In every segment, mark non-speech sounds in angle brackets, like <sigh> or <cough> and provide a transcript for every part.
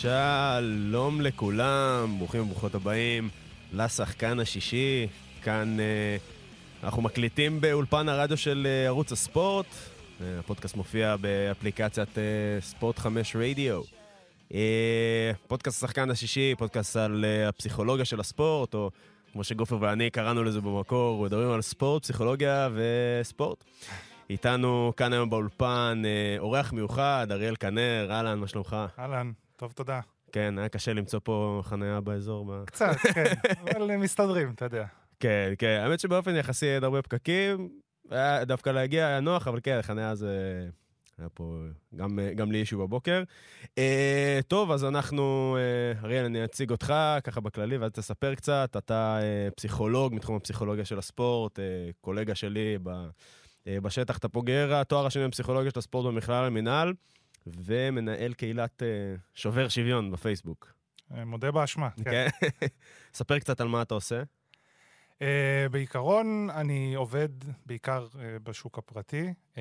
שלום לכולם, ברוכים וברוכות הבאים לשחקן השישי. כאן uh, אנחנו מקליטים באולפן הרדיו של uh, ערוץ הספורט. Uh, הפודקאסט מופיע באפליקציית ספורט 5 רדיו. פודקאסט השחקן השישי, פודקאסט על הפסיכולוגיה של הספורט, או כמו שגופר ואני קראנו לזה במקור, מדברים על ספורט, פסיכולוגיה וספורט. איתנו כאן היום באולפן אורח מיוחד, אריאל כנר, אהלן, מה שלומך? אהלן, טוב, תודה. כן, היה קשה למצוא פה חניה באזור. קצת, <laughs> כן, אבל מסתדרים, אתה יודע. כן, כן, האמת שבאופן יחסי אין הרבה פקקים, היה דווקא להגיע היה נוח, אבל כן, חניה זה... היה פה גם, גם לי אישו בבוקר. אה, טוב, אז אנחנו, אה, אריאל, אני אציג אותך ככה בכללי, ואז תספר קצת. אתה אה, פסיכולוג מתחום הפסיכולוגיה של הספורט, אה, קולגה שלי ב, אה, בשטח, אתה פוגר התואר השני בפסיכולוגיה של הספורט במכלל המינהל. ומנהל קהילת uh, שובר שוויון בפייסבוק. אה, מודה באשמה, כן. כן. <laughs> ספר קצת על מה אתה עושה. Uh, בעיקרון, אני עובד בעיקר uh, בשוק הפרטי, uh,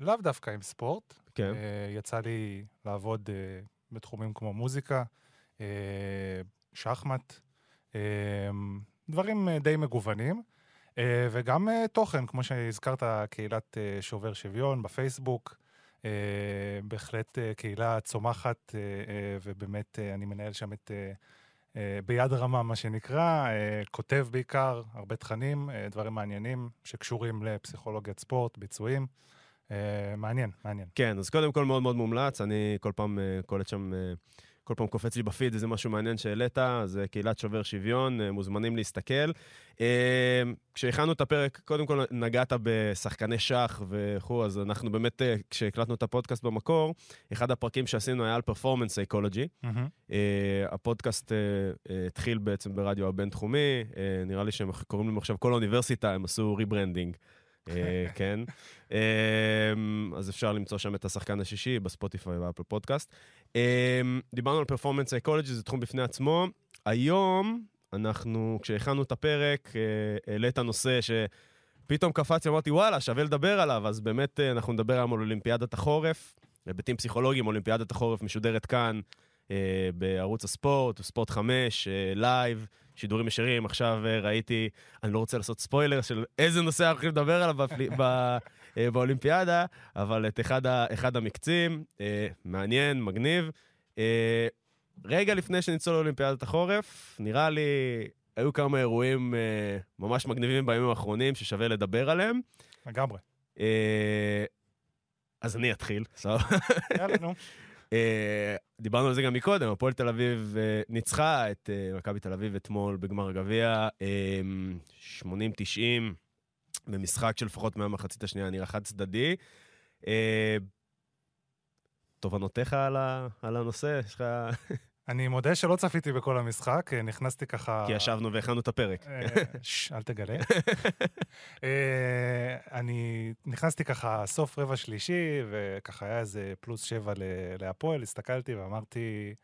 לאו דווקא עם ספורט. כן. Uh, יצא לי לעבוד uh, בתחומים כמו מוזיקה, uh, שחמט, uh, דברים uh, די מגוונים. Uh, וגם uh, תוכן, כמו שהזכרת, קהילת uh, שובר שוויון בפייסבוק. אה, בהחלט אה, קהילה צומחת, אה, ובאמת אני מנהל שם את... ביד רמה, מה שנקרא, כותב בעיקר, הרבה תכנים, דברים מעניינים שקשורים לפסיכולוגיית ספורט, ביצועים. מעניין, מעניין. כן, אז קודם כל מאוד מאוד מומלץ, אני כל פעם קולט שם... כל פעם קופץ לי בפיד איזה משהו מעניין שהעלית, זה קהילת שובר שוויון, אה, מוזמנים להסתכל. אה, כשהכנו את הפרק, קודם כל נגעת בשחקני שח וכו', אז אנחנו באמת, אה, כשהקלטנו את הפודקאסט במקור, אחד הפרקים שעשינו היה על performance psychology. הפודקאסט התחיל בעצם ברדיו הבינתחומי, נראה לי שהם קוראים להם עכשיו כל האוניברסיטה, הם עשו rebranding. <laughs> כן. אז אפשר למצוא שם את השחקן השישי בספוטיפיי וב Apple Podcast. אמ, דיברנו על performance psychology, זה תחום בפני עצמו. היום, אנחנו, כשהכנו את הפרק, אה, העלית נושא שפתאום קפץ, אמרתי, וואלה, שווה לדבר עליו. אז באמת, אה, אנחנו נדבר היום על אולימפיאדת החורף, היבטים פסיכולוגיים, אולימפיאדת החורף משודרת כאן. אה, בערוץ הספורט, ספורט 5, live, שידורים ישירים. עכשיו ראיתי, אני לא רוצה לעשות ספוילר של איזה נושא אנחנו הולכים לדבר עליו <laughs> באולימפיאדה, אבל את אחד, ה, אחד המקצים, אה, מעניין, מגניב. אה, רגע לפני שנצלול לאולימפיאדת החורף, נראה לי, היו כמה אירועים ממש מגניבים בימים האחרונים ששווה לדבר עליהם. לגמרי. אז אני אתחיל, סבבה. יאללה, נו. <laughs> דיברנו על זה גם מקודם, הפועל תל אביב ניצחה את מכבי תל אביב אתמול בגמר הגביע, 80-90. במשחק שלפחות מהמחצית השנייה נראה חד צדדי. אה, תובנותיך על, על הנושא? יש לך... אני מודה שלא צפיתי בכל המשחק, אה, נכנסתי ככה... כי ישבנו והכנו את הפרק. אה, ששש, אל תגלה. <laughs> אני נכנסתי ככה סוף רבע שלישי, וככה היה איזה פלוס שבע להפועל, הסתכלתי ואמרתי,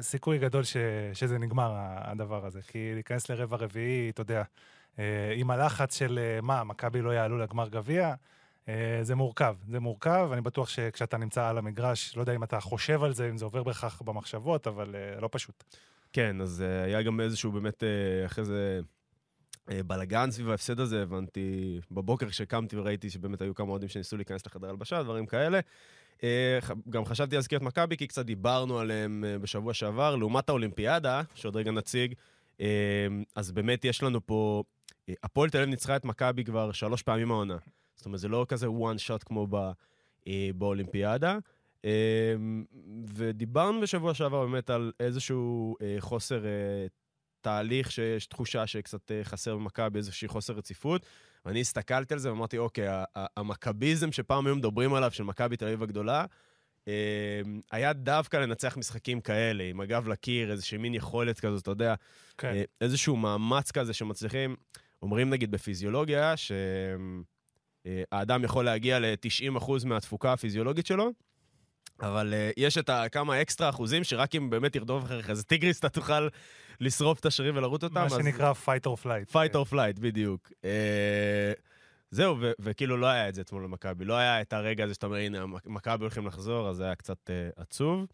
סיכוי גדול ש, שזה נגמר הדבר הזה. כי להיכנס לרבע רביעי, אתה יודע, אה, עם הלחץ של אה, מה, מכבי לא יעלו לגמר גביע, אה, זה מורכב. זה מורכב, אני בטוח שכשאתה נמצא על המגרש, לא יודע אם אתה חושב על זה, אם זה עובר בהכרח במחשבות, אבל לא פשוט. כן, אז היה גם איזשהו באמת, אחרי זה... בלאגן סביב ההפסד הזה, הבנתי בבוקר כשקמתי וראיתי שבאמת היו כמה אוהדים שניסו להיכנס לחדר הלבשה, דברים כאלה. גם חשבתי להזכיר את מכבי, כי קצת דיברנו עליהם בשבוע שעבר, לעומת האולימפיאדה, שעוד רגע נציג, אז באמת יש לנו פה הפועל תל אביב ניצחה את מכבי כבר שלוש פעמים העונה. זאת אומרת, זה לא כזה one shot כמו ב, אה, באולימפיאדה. אה, ודיברנו בשבוע שעבר באמת על איזשהו אה, חוסר אה, תהליך שיש תחושה שקצת אה, חסר במכבי, איזושהי חוסר רציפות. ואני הסתכלתי על זה ואמרתי, אוקיי, המכביזם שפעם היו מדברים עליו, של מכבי תל אביב הגדולה, אה, היה דווקא לנצח משחקים כאלה, עם הגב לקיר, איזושהי מין יכולת כזאת, אתה יודע, כן. אה, איזשהו מאמץ כזה שמצליחים. אומרים נגיד בפיזיולוגיה שהאדם יכול להגיע ל-90% מהתפוקה הפיזיולוגית שלו, אבל uh, יש את כמה אקסטרה אחוזים שרק אם באמת ירדוף אחריך איזה טיגריס, אתה תוכל לשרוף את השרירים ולרוט אותם. מה אז... שנקרא fight or flight. fight or flight, בדיוק. Uh, זהו, ו- וכאילו לא היה את זה אתמול למכבי. לא היה את הרגע הזה שאתה אומר, הנה, מכבי הולכים לחזור, אז זה היה קצת uh, עצוב.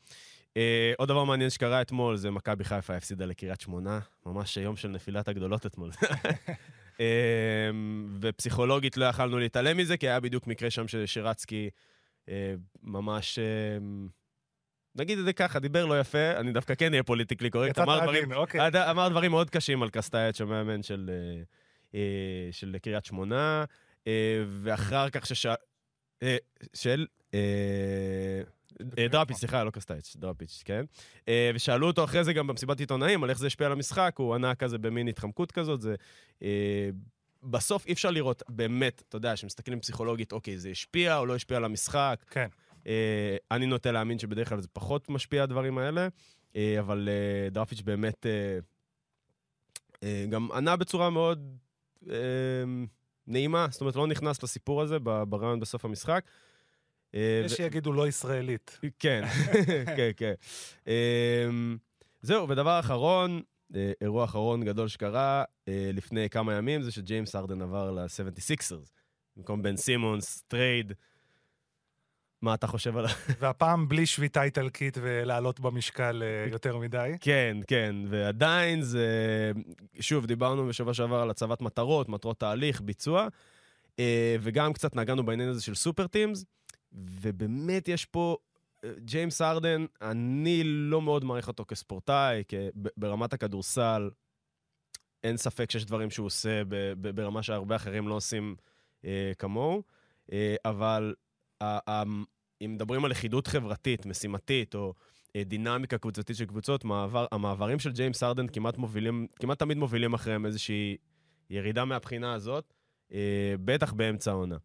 אה, עוד דבר מעניין שקרה אתמול, זה מכבי חיפה הפסידה לקריית שמונה, ממש יום של נפילת הגדולות אתמול. <laughs> אה, ופסיכולוגית לא יכלנו להתעלם מזה, כי היה בדיוק מקרה שם ששירצקי אה, ממש... אה, נגיד את זה ככה, דיבר לא יפה, אני דווקא כן אהיה פוליטיקלי קורקט, אמר דברים, אוקיי. אמר דברים מאוד קשים על קסטייץ', המאמן של, אה, אה, של קריית שמונה, ואחר כך שש... של... אה, אה, דראפיץ', סליחה, לא קסטייץ', דראפיץ', כן. אה, ושאלו אותו אחרי זה גם במסיבת עיתונאים על איך זה השפיע על המשחק, הוא ענה כזה במין התחמקות כזאת, זה... אה, בסוף אי אפשר לראות באמת, אתה יודע, כשמסתכלים פסיכולוגית, אוקיי, זה השפיע או לא השפיע על המשחק. כן. אני נוטה להאמין שבדרך כלל זה פחות משפיע, הדברים האלה, אבל דראפיץ' באמת גם ענה בצורה מאוד נעימה, זאת אומרת, לא נכנס לסיפור הזה ברעיון בסוף המשחק. אה, יש שיגידו לא ישראלית. כן, <laughs> כן, כן. אמ, זהו, ודבר אחרון, אה, אירוע אחרון גדול שקרה אה, לפני כמה ימים, זה שג'יימס הארדן עבר ל-76ers, במקום בן סימונס, trade. מה אתה חושב על ה... <laughs> והפעם בלי שביתה איטלקית ולעלות במשקל יותר מדי. כן, כן, ועדיין זה... שוב, דיברנו בשבוע שעבר על הצבת מטרות, מטרות תהליך, ביצוע, וגם קצת נגענו בעניין הזה של סופר טימס, ובאמת יש פה... אה, ג'יימס ארדן, אני לא מאוד מעריך אותו כספורטאי, כי ברמת הכדורסל, אין ספק שיש דברים שהוא עושה ברמה שהרבה אחרים לא עושים אה, כמוהו, אה, אבל ה- ה- אם מדברים על לכידות חברתית, משימתית, או אה, דינמיקה קבוצתית של קבוצות, מעבר, המעברים של ג'יימס הארדן כמעט מובילים, כמעט תמיד מובילים אחריהם איזושהי ירידה מהבחינה הזאת, אה, בטח באמצע העונה.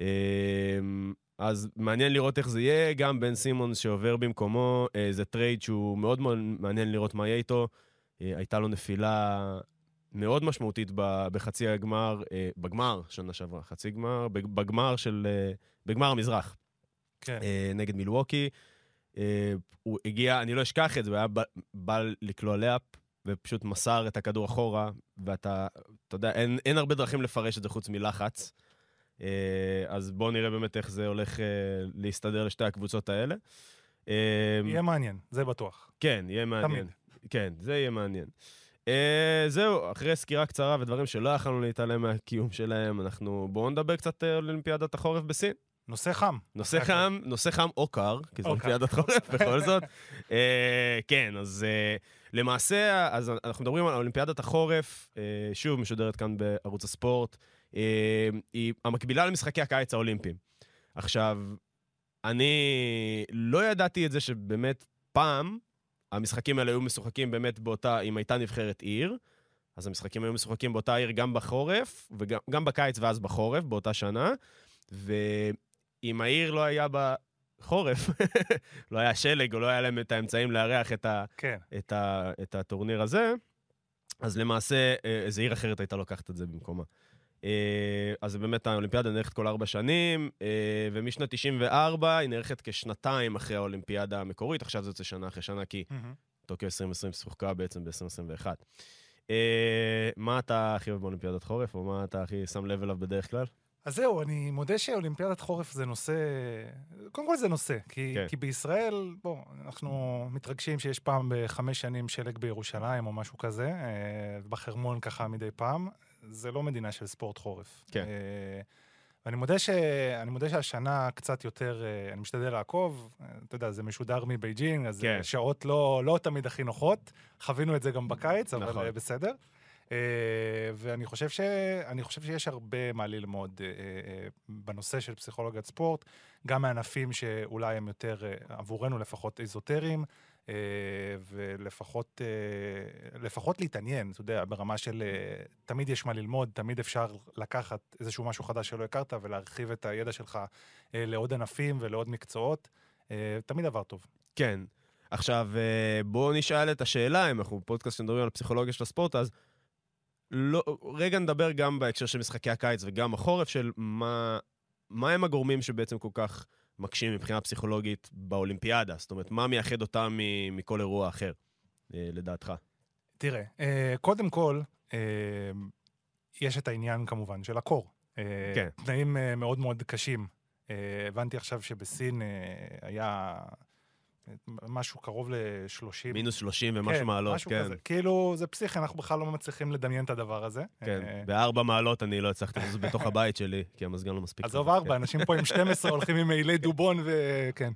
אה, אז מעניין לראות איך זה יהיה, גם בן סימונס שעובר במקומו, אה, זה trade שהוא מאוד מאוד מעניין לראות מה יהיה איתו. אה, הייתה לו נפילה מאוד משמעותית ב- בחצי הגמר, אה, בגמר שנה שעברה, חצי גמר, בג- בגמר של, אה, בגמר המזרח. כן. אה, נגד מילווקי. אה, הוא הגיע, אני לא אשכח את זה, הוא היה בא לקלוע לאפ, ופשוט מסר את הכדור אחורה, ואתה, אתה יודע, אין, אין הרבה דרכים לפרש את זה חוץ מלחץ. אה, אז בואו נראה באמת איך זה הולך אה, להסתדר לשתי הקבוצות האלה. אה, יהיה מעניין, זה בטוח. כן, יהיה מעניין. תמיד. כן, זה יהיה מעניין. Uh, זהו, אחרי סקירה קצרה ודברים שלא יכולנו להתעלם מהקיום שלהם, אנחנו... בואו נדבר קצת על אולימפיאדת החורף בסין. נושא חם. נושא חם, נושא חם או קר, כי זו. אולימפיאדת חורף בכל זאת. אה, כן, אז אה, למעשה, אז אנחנו מדברים על אולימפיאדת החורף, אה, שוב משודרת כאן בערוץ הספורט, היא המקבילה למשחקי הקיץ האולימפיים. עכשיו, אני לא ידעתי את זה שבאמת פעם המשחקים האלה היו משוחקים באמת באותה, אם הייתה נבחרת עיר, אז המשחקים היו משוחקים באותה עיר גם בחורף, וגם גם בקיץ ואז בחורף, באותה שנה. ואם העיר לא היה בחורף, <laughs> לא היה שלג או לא היה להם את האמצעים לארח את, ה, כן. את, ה, את הטורניר הזה, אז למעשה אה, איזו עיר אחרת הייתה לוקחת את זה במקומה. אה, אז באמת האולימפיאדה נערכת כל ארבע שנים, אה, ומשנת 94 היא נערכת כשנתיים אחרי האולימפיאדה המקורית, עכשיו זה יוצא שנה אחרי שנה, כי. טוקיו 2020 שוחקה בעצם ב-2021. אה, מה אתה הכי אוהב באולימפיאדת חורף, או מה אתה הכי שם לב אליו בדרך כלל? אז זהו, אני מודה שאולימפיאדת חורף זה נושא... קודם כל זה נושא, כי, כן. כי בישראל, בוא, אנחנו מתרגשים שיש פעם בחמש שנים שלג בירושלים או משהו כזה, בחרמון ככה מדי פעם. זה לא מדינה של ספורט חורף. כן. אה, ואני מודה, ש... אני מודה שהשנה קצת יותר, אה, אני משתדל לעקוב, אה, אתה יודע, זה משודר מבייג'ינג, אז כן. שעות לא, לא תמיד הכי נוחות. חווינו את זה גם בקיץ, אבל נכון. בסדר. אה, ואני חושב, ש... חושב שיש הרבה מה ללמוד אה, אה, בנושא של פסיכולוגיית ספורט, גם מענפים שאולי הם יותר, אה, עבורנו לפחות, איזוטריים, אה, ולפחות אה, לפחות להתעניין, אתה יודע, ברמה של אה, תמיד יש מה ללמוד, תמיד אפשר לקחת איזשהו משהו חדש שלא הכרת ולהרחיב את הידע שלך אה, לעוד ענפים ולעוד מקצועות. אה, תמיד דבר טוב. כן. עכשיו, אה, בואו נשאל את השאלה, אם אנחנו בפודקאסט שמדברים על פסיכולוגיה של הספורט, אז לא, רגע נדבר גם בהקשר של משחקי הקיץ וגם החורף, של מה, מה הם הגורמים שבעצם כל כך מקשים מבחינה פסיכולוגית באולימפיאדה? זאת אומרת, מה מייחד אותם מכל אירוע אחר, אה, לדעתך? תראה, אה, קודם כל, אה, יש את העניין כמובן של הקור. כן. תנאים מאוד מאוד קשים. הבנתי עכשיו שבסין היה משהו קרוב ל-30. מינוס 30 ומשהו כן, מעלות, משהו כן. כזה. כאילו, זה פסיכי, אנחנו בכלל לא מצליחים לדמיין את הדבר הזה. כן, אה, בארבע מעלות אני לא הצלחתי לעשות בתוך הבית שלי, כי המזגן לא מספיק. עזוב ארבע, אנשים פה עם 12 <laughs> הולכים עם מעילי דובון וכן.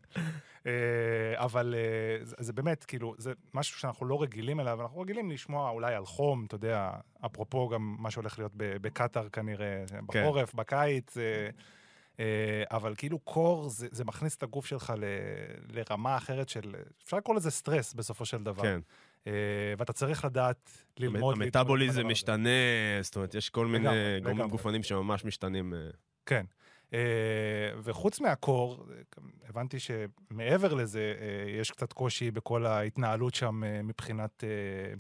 אה, אבל אה, זה זה באמת, כאילו, זה משהו שאנחנו לא רגילים אליו, אנחנו רגילים לשמוע אולי על חום, אתה יודע, אפרופו גם מה שהולך להיות בקטאר כנראה, בחורף, בקיץ, אה, אה, אבל כאילו קור, זה זה מכניס את הגוף שלך ל- לרמה אחרת של, אפשר לקרוא לזה סטרס בסופו של דבר. כן. אה, ואתה צריך לדעת ללמוד. המטאבוליזם. משתנה, זאת אומרת, יש כל מיני גורמים לגמרי. גופניים שממש משתנים. אה, כן. אה, וחוץ מהקור, אה, הבנתי שמעבר לזה, אה, יש קצת קושי בכל ההתנהלות שם אה, מבחינת, אה,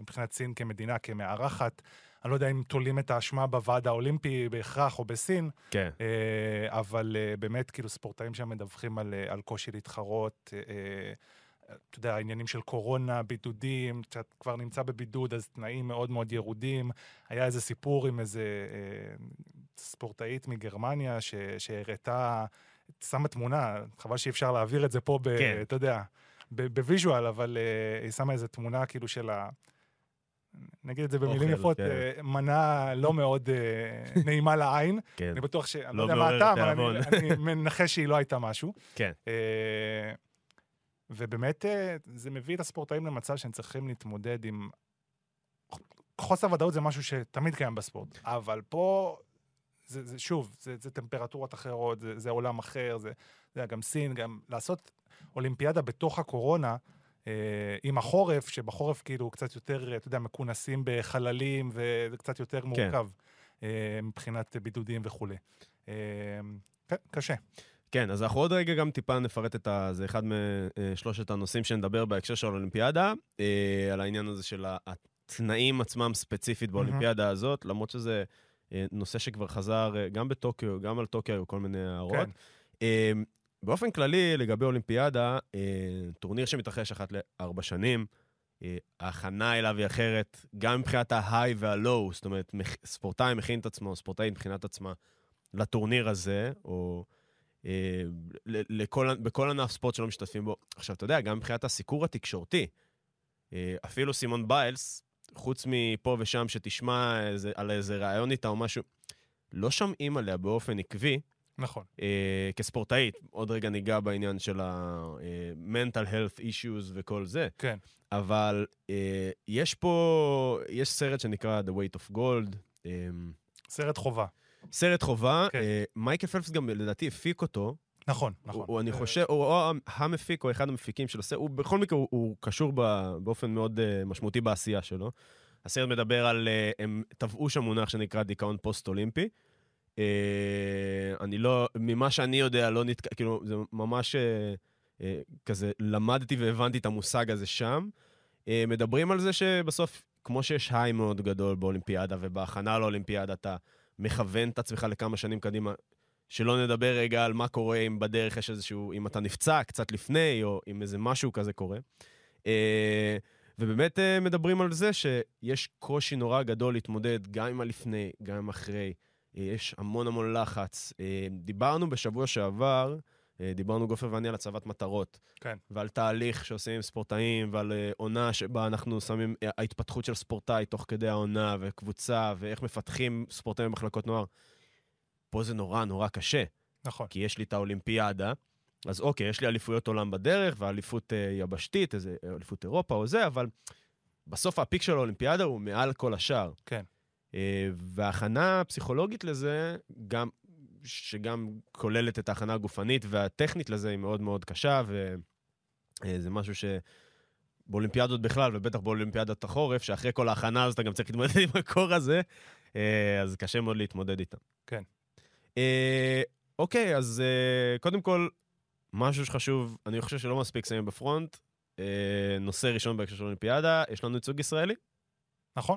מבחינת סין כמדינה, כמארחת. אני לא יודע אם תולים את האשמה בוועד האולימפי בהכרח או בסין, כן. אה, אבל אה, באמת, כאילו, ספורטאים שם מדווחים על, אה, על קושי להתחרות. אתה יודע, העניינים של קורונה, בידודים, כשאת כבר נמצא בבידוד, אז תנאים מאוד מאוד ירודים. היה איזה סיפור עם איזה אה, ספורטאית מגרמניה ש, שהראתה, שמה תמונה, חבל שאי אפשר להעביר את זה פה, ב, כן. אתה יודע, ב visual, אבל אה, היא שמה איזה תמונה כאילו של ה... נגיד את זה במילים אוכל, יפות, כן. אה, מנה לא מאוד אה, <laughs> נעימה לעין. כן. אני בטוח ש... אני לא לא יודע מה מעוררת הטעם, אבל תיאבון. אני- אני <laughs> מנחש שהיא לא הייתה משהו. כן. אה, ובאמת, זה מביא את הספורטאים למצב שהם צריכים להתמודד עם... חוסר ודאות זה משהו שתמיד קיים בספורט, אבל פה, זה, זה שוב, זה, זה טמפרטורות אחרות, זה, זה עולם אחר, זה, זה גם סין, גם לעשות אולימפיאדה בתוך הקורונה, עם החורף, שבחורף כאילו קצת יותר, אתה יודע, מכונסים בחללים, וזה קצת יותר מורכב אה, מבחינת בידודים וכולי. אה, כן, קשה. כן, אז אנחנו עוד רגע גם טיפה נפרט את ה... זה אחד משלושת הנושאים שנדבר בהקשר של האולימפיאדה, אה, על העניין הזה של התנאים עצמם ספציפית באולימפיאדה הזאת, למרות שזה אה, נושא שכבר חזר אה, גם בטוקיו, גם על טוקיו היו כל מיני הערות. כן. אה, באופן כללי, לגבי אולימפיאדה, אה, טורניר שמתרחש אחת לארבע שנים, אה, ההכנה אליו היא אחרת, גם מבחינת ה high וה low, זאת אומרת, ספורטאי מכין את עצמו, ספורטאית מכינה את עצמה לטורניר הזה, או אה, לכל, בכל ענף ספורט שלא משתתפים בו. עכשיו, אתה יודע, גם מבחינת הסיקור התקשורתי, אה, אפילו סימון ביילס, חוץ מפה ושם שתשמע איזה, על איזה ראיון איתה או משהו, לא שומעים עליה באופן עקבי נכון. אה, כספורטאית. עוד רגע ניגע בעניין של ה-mental health issues וכל זה. כן. אבל אה, יש פה, יש סרט שנקרא The Weight of Gold, אה, סרט חובה. סרט חובה, כן. אה, מייקל פלפס גם לדעתי הפיק אותו. נכון, נכון. הוא, אני אה, חושב, הוא או המפיק או אחד המפיקים של הסרט, הוא בכל מקרה, הוא, הוא קשור ב, באופן מאוד uh, משמעותי בעשייה שלו. הסרט מדבר על, uh, הם טבעו שם מונח שנקרא דיכאון פוסט-אולימפי. Uh, אני לא, ממה שאני יודע, לא נתק... כאילו, זה ממש uh, uh, כזה, למדתי והבנתי את המושג הזה שם. מדברים על זה שבסוף, כמו שיש היי מאוד גדול באולימפיאדה, ובהכנה לאולימפיאדה אתה מכוון את עצמך לכמה שנים קדימה, שלא נדבר רגע על מה קורה אם בדרך יש איזשהו, אם אתה נפצע קצת לפני, או אם איזה משהו כזה קורה. אה, ובאמת אה, מדברים על זה שיש קושי נורא גדול להתמודד גם עם הלפני, גם עם אחרי. אה, יש המון המון לחץ. אה, דיברנו בשבוע שעבר, אה, דיברנו גופר ואני על הצבת מטרות. כן. ועל תהליך שעושים עם ספורטאים, ועל עונה שבה אנחנו שמים, ההתפתחות של ספורטאי תוך כדי העונה, וקבוצה, ואיך מפתחים ספורטאים במחלקות נוער. פה זה נורא נורא קשה, נכון. כי יש לי את האולימפיאדה, אז אוקיי, יש לי אליפויות עולם בדרך, ואליפות אה, יבשתית, איזה אליפות אירופה או זה, אבל בסוף הפיק של האולימפיאדה הוא מעל כל השאר. כן. אה, וההכנה הפסיכולוגית לזה, גם, שגם כוללת את ההכנה הגופנית והטכנית לזה, היא מאוד מאוד קשה, וזה משהו ש... באולימפיאדות בכלל, ובטח באולימפיאדת החורף, שאחרי כל ההכנה הזאת אתה גם צריך להתמודד <laughs> עם הקור הזה, אה, אז קשה מאוד להתמודד איתם. כן. אה, אוקיי, אז אה, קודם כל, משהו שחשוב, אני חושב שלא מספיק שמים בפרונט, אה, נושא ראשון בהקשר של האולימפיאדה, יש לנו ייצוג ישראלי. נכון?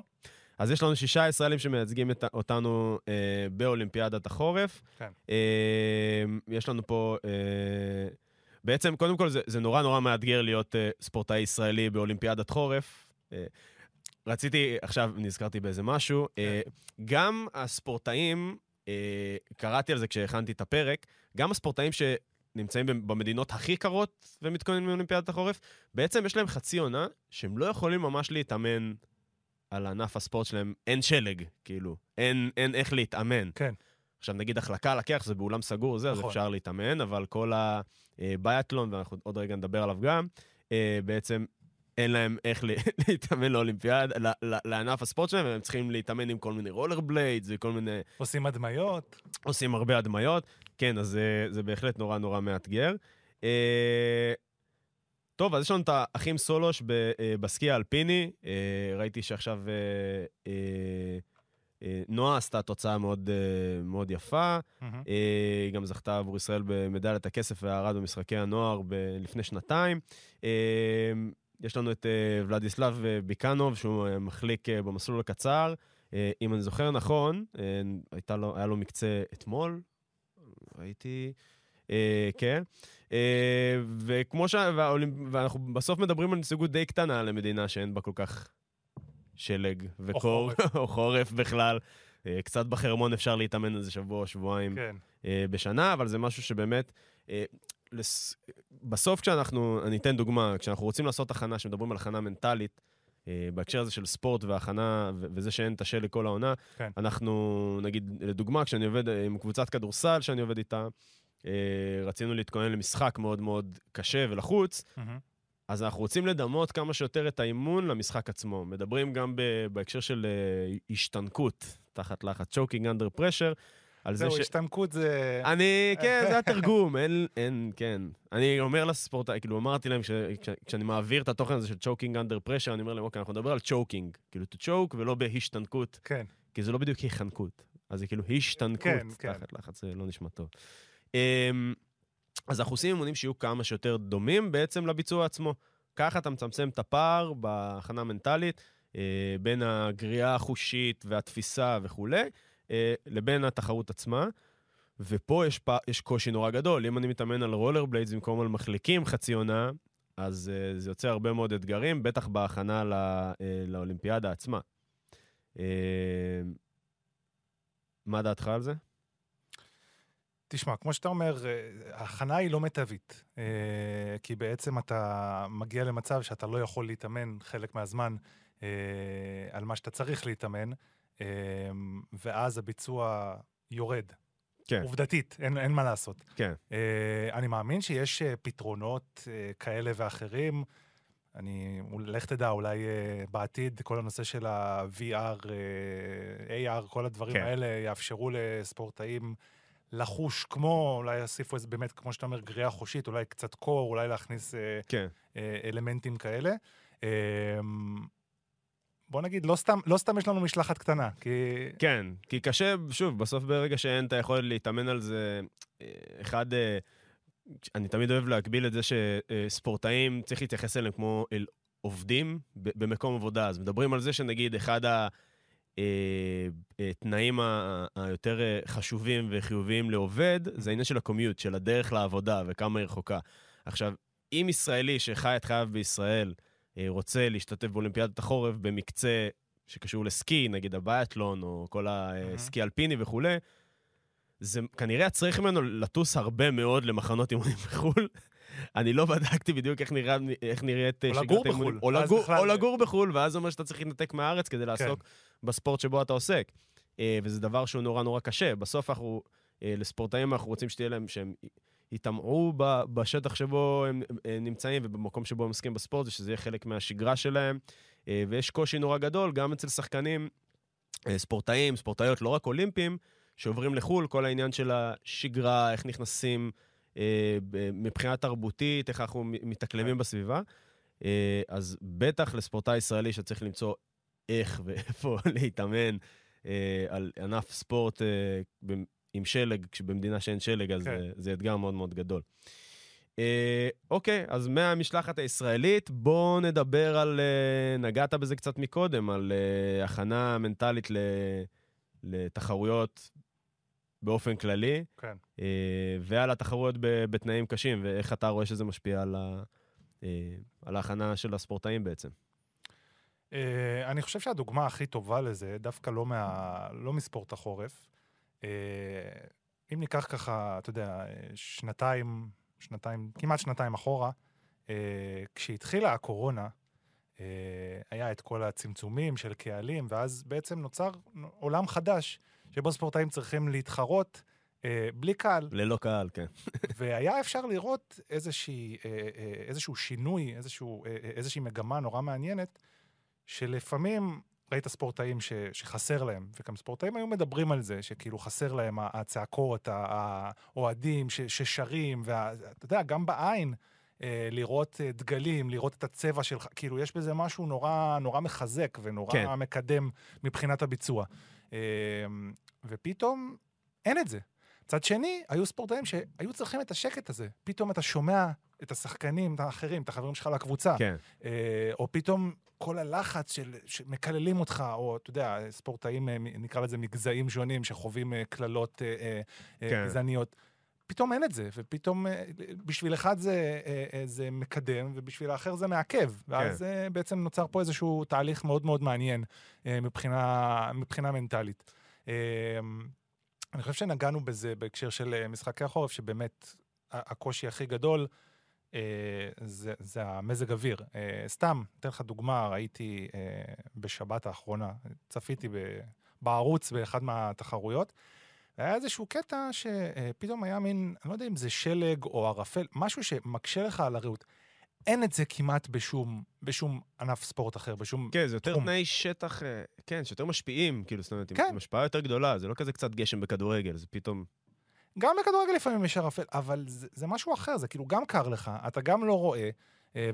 אז יש לנו שישה ישראלים שמייצגים את, אותנו אה, באולימפיאדת החורף. כן. אה, יש לנו פה... אה, בעצם, קודם כל, זה, זה נורא נורא מאתגר להיות אה, ספורטאי ישראלי באולימפיאדת חורף. אה, רציתי, עכשיו נזכרתי באיזה משהו, אה, גם הספורטאים, אה, קראתי על זה כשהכנתי את הפרק, גם הספורטאים ש... נמצאים במדינות הכי קרות ומתכוננים לאולימפיאדת החורף, בעצם יש להם חצי עונה שהם לא יכולים ממש להתאמן על ענף הספורט שלהם. אין שלג, כאילו. אין, אין איך להתאמן. כן. עכשיו, נגיד החלקה על הקרח זה באולם סגור, זה, אז נכון. אפשר להתאמן, אבל כל הביאטלון, ואנחנו עוד רגע נדבר עליו גם, אה, בעצם אין להם איך <laughs> להתאמן לאולימפיאד, לענף הספורט שלהם, והם צריכים להתאמן עם כל מיני רולר בליידס וכל מיני... עושים הדמיות. עושים הרבה הדמיות. כן, אז זה, זה בהחלט נורא נורא מאתגר. טוב, אז יש לנו את האחים סולוש אה, בסקי האלפיני. אה, ראיתי שעכשיו אה, נועה עשתה תוצאה מאוד, מאוד יפה. אה, היא גם זכתה עבור ישראל במדליית הכסף והארד במשחקי הנוער ב- לפני שנתיים. יש לנו את ולדיסלב ביקנוב, שהוא מחליק במסלול הקצר. אם אני זוכר נכון, לו, היה לו מקצה אתמול, ראיתי, כן. אה, וכמו ש... ואנחנו בסוף מדברים על נציגות די קטנה למדינה שאין בה כל כך שלג וקור. <laughs> או חורף בכלל. אה, קצת בחרמון אפשר להתאמן איזה שבוע או שבועיים כן. אה, בשנה, אבל זה משהו שבאמת... אה. בסוף כשאנחנו, אני אתן דוגמה, כשאנחנו רוצים לעשות הכנה, כשמדברים על הכנה מנטלית, אה, בהקשר הזה של ספורט והכנה, וזה שאין את השלג כל העונה, כן. אנחנו, נגיד, לדוגמה, כשאני עובד אה, עם קבוצת כדורסל שאני עובד איתה, אה, רצינו להתכונן למשחק מאוד מאוד קשה ולחוץ, מהמם. אז אנחנו רוצים לדמות כמה שיותר את האימון למשחק עצמו. מדברים גם ב- בהקשר של אה, השתנקות תחת לחץ, choking under pressure, על זה זהו, ש... השתנקות זה... אני, כן, זה התרגום, <laughs> אין, אין, כן. אני אומר לספורטאי, כאילו, אמרתי להם, כש, כש, כשאני מעביר את התוכן הזה של choking under pressure, אני אומר להם, אוקיי, אנחנו נדבר על choking, כאילו, to choke ולא בהשתנקות, כן. כי זה לא בדיוק היחנקות, אז זה כאילו השתנקות כן, כן. תחת לחץ, זה לא נשמע טוב. אמ, אז אנחנו עושים אימונים שיהיו כמה שיותר דומים בעצם לביצוע עצמו. ככה אתה מצמצם את הפער בהכנה המנטלית אה, בין הגריעה החושית והתפיסה וכולי, אה, לבין התחרות עצמה. ופה יש, פ... יש קושי נורא גדול. אם אני מתאמן על רולר בליידס במקום על מחליקים חצי עונה, אז uh, זה יוצר הרבה מאוד אתגרים, בטח בהכנה לא, לאולימפיאדה עצמה. Uh, מה דעתך על זה? תשמע, כמו שאתה אומר, אה, ההכנה היא לא מיטבית, אה, כי בעצם אתה מגיע למצב שאתה לא יכול להתאמן חלק מהזמן אה, על מה שאתה צריך להתאמן, ואז הביצוע יורד. כן. עובדתית, אין, אין מה לעשות. כן. אני מאמין שיש פתרונות כאלה ואחרים. אני, לך תדע, אולי אה, בעתיד כל הנושא של ה-VR, אה, AR, כל הדברים כן. האלה יאפשרו לספורטאים לחוש כמו, אולי יוסיפו איזה באמת, כמו שאתה אומר, גריעה חושית, אולי קצת קור, אולי להכניס אה, כן. אה, אלמנטים כאלה. אה, בוא נגיד, לא סתם, לא סתם יש לנו משלחת קטנה, כי... כן, כי קשה, שוב, בסוף ברגע שאין את היכולת להתאמן על זה, אה, אחד, אה, אני תמיד אוהב להגביל את זה שספורטאים, צריך להתייחס אליהם כמו אל עובדים במקום עבודה. אז מדברים על זה שנגיד אחד התנאים היותר אה, חשובים וחיוביים לעובד, זה העניין של הקומיוט, של הדרך לעבודה וכמה היא רחוקה. עכשיו, אם ישראלי שחי את חייו בישראל, אה, רוצה להשתתף באולימפיאדת החורף במקצה שקשור לסקי, נגיד הביאטלון, או כל הסקי אלפיני וכולי, זה כנראה יצריך ממנו לטוס הרבה מאוד למחנות אימונים <laughs> בחו"ל. אני לא בדקתי בדיוק איך, נראה, איך נראית או שגרת האימונים. בחו"ל, או לגור, או לגור בחו"ל, ואז זה אומר שאתה צריך להתנתק מהארץ כדי לעסוק בספורט שבו אתה עוסק. אה, וזה דבר שהוא נורא נורא קשה. בסוף אנחנו, אה, לספורטאים אנחנו רוצים שתהיה להם, שהם יטמעו ב- בשטח שבו הם אה, נמצאים ובמקום שבו הם עוסקים בספורט, ושזה יהיה חלק מהשגרה שלהם. אה, ויש קושי נורא גדול גם אצל שחקנים, אה, ספורטאים, ספורטאיות, לא רק אולימפיים, שעוברים לחו"ל, כל העניין של השגרה, איך נכנסים אה, מבחינה תרבותית, איך אנחנו מתאקלמים כן. בסביבה. אה, אז בטח לספורטאי ישראלי שצריך למצוא איך <laughs> ואיפה להתאמן אה, על ענף ספורט אה, עם שלג, כשבמדינה שאין שלג, אז כן. אה, זה אתגר מאוד מאוד גדול. אה, אוקיי, אז מהמשלחת הישראלית, בואו נדבר על, אה, נגעת בזה קצת מקודם, על אה, הכנה מנטלית ל, לתחרויות באופן כללי, כן. אה, ועל התחרויות בתנאים קשים, ואיך אתה רואה שזה משפיע על, ה, אה, על ההכנה של הספורטאים בעצם. אה, אני חושב שהדוגמה הכי טובה לזה, דווקא לא, מה, לא מספורט החורף, אם ניקח ככה, אתה יודע, שנתיים שנתיים, כמעט שנתיים אחורה, כשהתחילה הקורונה, היה את כל הצמצומים של קהלים, ואז בעצם נוצר עולם חדש, שבו ספורטאים צריכים להתחרות אה, בלי קהל. ללא קהל, כן. <laughs> והיה אפשר לראות איזושהי, אה, אה, איזשהו שינוי, איזשהו, אה, איזושהי מגמה נורא מעניינת, שלפעמים ראית ספורטאים ש, שחסר להם, וגם ספורטאים היו מדברים על זה, שכאילו חסר להם הצעקות, האוהדים ששרים, ואתה יודע, גם בעין, אה, לראות אה, דגלים, לראות את הצבע שלך, כאילו, יש בזה משהו נורא, נורא מחזק ונורא כן. מקדם מבחינת הביצוע. אה, ופתאום אין את זה. מצד שני, היו ספורטאים שהיו צריכים את השקט הזה. פתאום אתה שומע את השחקנים, את האחרים, את החברים שלך לקבוצה. כן. או פתאום כל הלחץ של, שמקללים אותך, או אתה יודע, ספורטאים, נקרא לזה מגזעים שונים, שחווים קללות כן. גזעניות. פתאום אין את זה, ופתאום אה, בשביל אחד זה, אה, אה, זה מקדם, ובשביל האחר זה מעכב. ואז כן. בעצם נוצר פה איזשהו תהליך מאוד מאוד מעניין מבחינה, מבחינה מנטלית. אני חושב שנגענו בזה בהקשר של משחקי החורף, שבאמת הקושי הכי גדול זה, זה המזג אוויר. סתם, אתן לך דוגמה, ראיתי בשבת האחרונה, צפיתי בערוץ באחד מהתחרויות, היה איזשהו קטע שפתאום היה מין, אני לא יודע אם זה שלג או ערפל, משהו שמקשה לך על הריהוט. אין את זה כמעט בשום, בשום ענף ספורט אחר, בשום כן, זה יותר תחום. תנאי שטח, אה, כן, שיותר משפיעים, כאילו, זאת אומרת, כן. עם השפעה יותר גדולה, זה לא כזה קצת גשם בכדורגל, זה פתאום... גם בכדורגל לפעמים יש ערפל, אבל זה, זה משהו אחר, זה כאילו גם קר לך, אתה גם לא רואה, אה,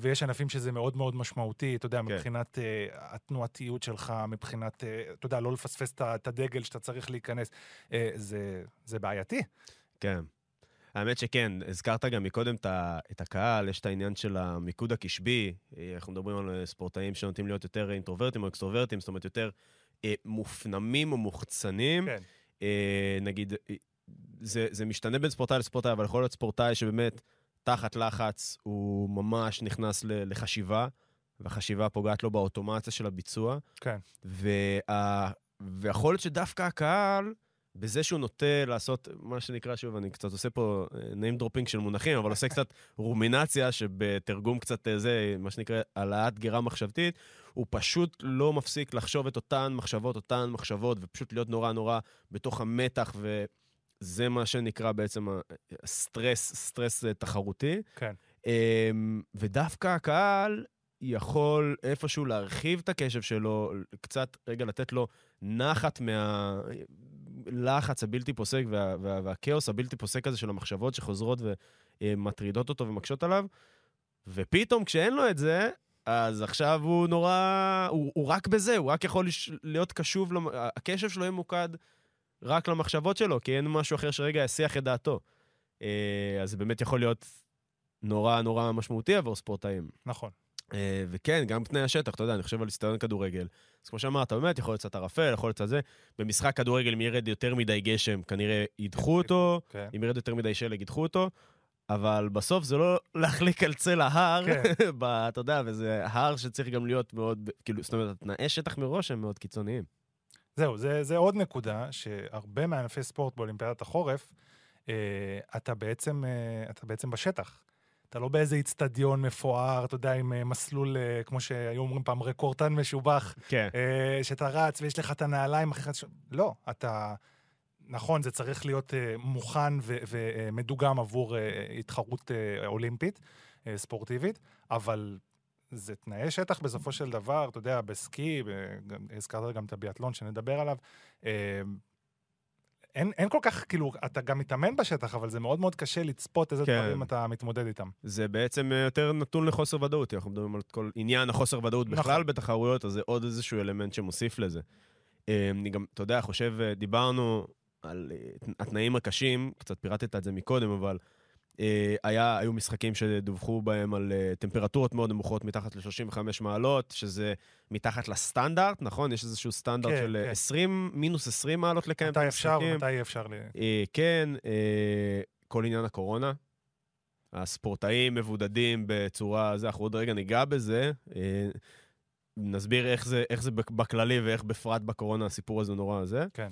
ויש ענפים שזה מאוד מאוד משמעותי, אתה יודע, כן. מבחינת uh, התנועתיות שלך, מבחינת, uh, אתה יודע, לא לפספס את הדגל שאתה צריך להיכנס, uh, זה, זה בעייתי. כן. האמת שכן, הזכרת גם מקודם את הקהל, יש את העניין של המיקוד הקשבי, אנחנו מדברים על ספורטאים שנוטים להיות יותר אינטרוברטים או אקסטרוברטים, זאת אומרת, יותר אה, מופנמים או מוחצנים. כן. אה, נגיד, זה, זה משתנה בין ספורטאי לספורטאי, אבל יכול להיות ספורטאי שבאמת תחת לחץ הוא ממש נכנס לחשיבה, והחשיבה פוגעת לו באוטומציה של הביצוע. כן. וה... ויכול להיות שדווקא הקהל, בזה שהוא נוטה לעשות, מה שנקרא, שוב, אני קצת עושה פה אה, name dropping של מונחים, אבל עושה קצת <laughs> רומינציה, שבתרגום קצת אה, זה, מה שנקרא, העלאת גירה מחשבתית, הוא פשוט לא מפסיק לחשוב את אותן מחשבות, אותן מחשבות, ופשוט להיות נורא נורא בתוך המתח, ו... זה מה שנקרא בעצם סטרס, סטרס אה, תחרותי. כן. אמ, ודווקא הקהל יכול איפשהו להרחיב את הקשב שלו, קצת רגע לתת לו נחת מהלחץ הבלתי פוסק וה, וה, והכאוס הבלתי פוסק הזה של המחשבות שחוזרות ומטרידות אותו ומקשות עליו. ופתאום כשאין לו את זה, אז עכשיו הוא נורא, הוא, הוא רק בזה, הוא רק יכול להיות קשוב, הקשב שלו יהיה מוקד רק למחשבות שלו, כי אין משהו אחר שרגע יסיח את דעתו. אה, אז זה באמת יכול להיות נורא נורא משמעותי עבור ספורטאים. נכון. אה, וכן, גם תנאי השטח, אתה יודע, אני חושב על היסטוריון כדורגל. אז כמו שאמרת, באמת, יכול להיות קצת ערפל, יכול להיות קצת זה. במשחק כדורגל, אם ירד יותר מדי גשם, כנראה ידחו אותו, כן. אם ירד יותר מדי שלג, ידחו אותו. אבל בסוף זה לא <laughs> להחליק על צל ההר, כן. <laughs> אתה יודע, וזה הר שצריך גם להיות מאוד, כאילו, זאת אומרת, תנאי שטח מראש הם מאוד קיצוניים. זהו, זה, זה עוד נקודה, שהרבה מענפי ספורט באולימפיאדת החורף, אה, אתה, בעצם, אה, אתה בעצם בשטח. אתה לא באיזה איצטדיון מפואר, אתה יודע, עם אה, מסלול, אה, כמו שהיו אומרים פעם, רקורטן משובח, כן. אה, שאתה רץ ויש לך את הנעליים אחרי. לא, אתה... נכון, זה צריך להיות אה, מוכן ומדוגם עבור אה, התחרות אה, אולימפית, אה, ספורטיבית, אבל זה תנאי שטח בסופו של דבר, אתה יודע, בסקי, הזכרת גם את הביאטלון שנדבר עליו, אה, אין, אין כל כך, כאילו, אתה גם מתאמן בשטח, אבל זה מאוד מאוד קשה לצפות איזה כן. דברים אתה מתמודד איתם. זה בעצם אה, יותר נתון לחוסר ודאות, אנחנו מדברים על כל עניין החוסר ודאות בכלל נכון. בתחרויות, אז זה עוד איזשהו אלמנט שמוסיף לזה. אה, אני גם, אתה יודע, חושב, דיברנו על התנאים הקשים, קצת פירטת את זה מקודם, אבל היה, היו משחקים שדווחו בהם על uh, טמפרטורות מאוד נמוכות מתחת ל-35 מעלות, שזה מתחת לסטנדרט, נכון? יש איזשהו סטנדרט כן, של כן. 20, מינוס 20 מעלות לקיים את המשחקים. מתי אפשר, מתי אפשר ל... כן, כל עניין הקורונה. הספורטאים מבודדים בצורה, זה, אנחנו עוד רגע ניגע בזה. נסביר איך זה, איך זה בכללי ואיך בפרט בקורונה הסיפור הזה נורא הזה. כן.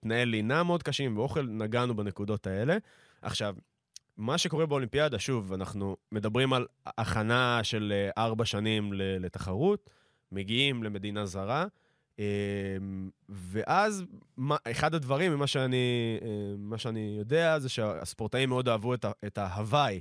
תנאי לינה מאוד קשים ואוכל, נגענו בנקודות האלה. עכשיו, מה שקורה באולימפיאדה, שוב, אנחנו מדברים על הכנה של אה, ארבע שנים לתחרות, מגיעים למדינה זרה, אה, ואז מה, אחד הדברים, ממה שאני, אה, מה שאני יודע, זה שהספורטאים מאוד אהבו את, ההוואי.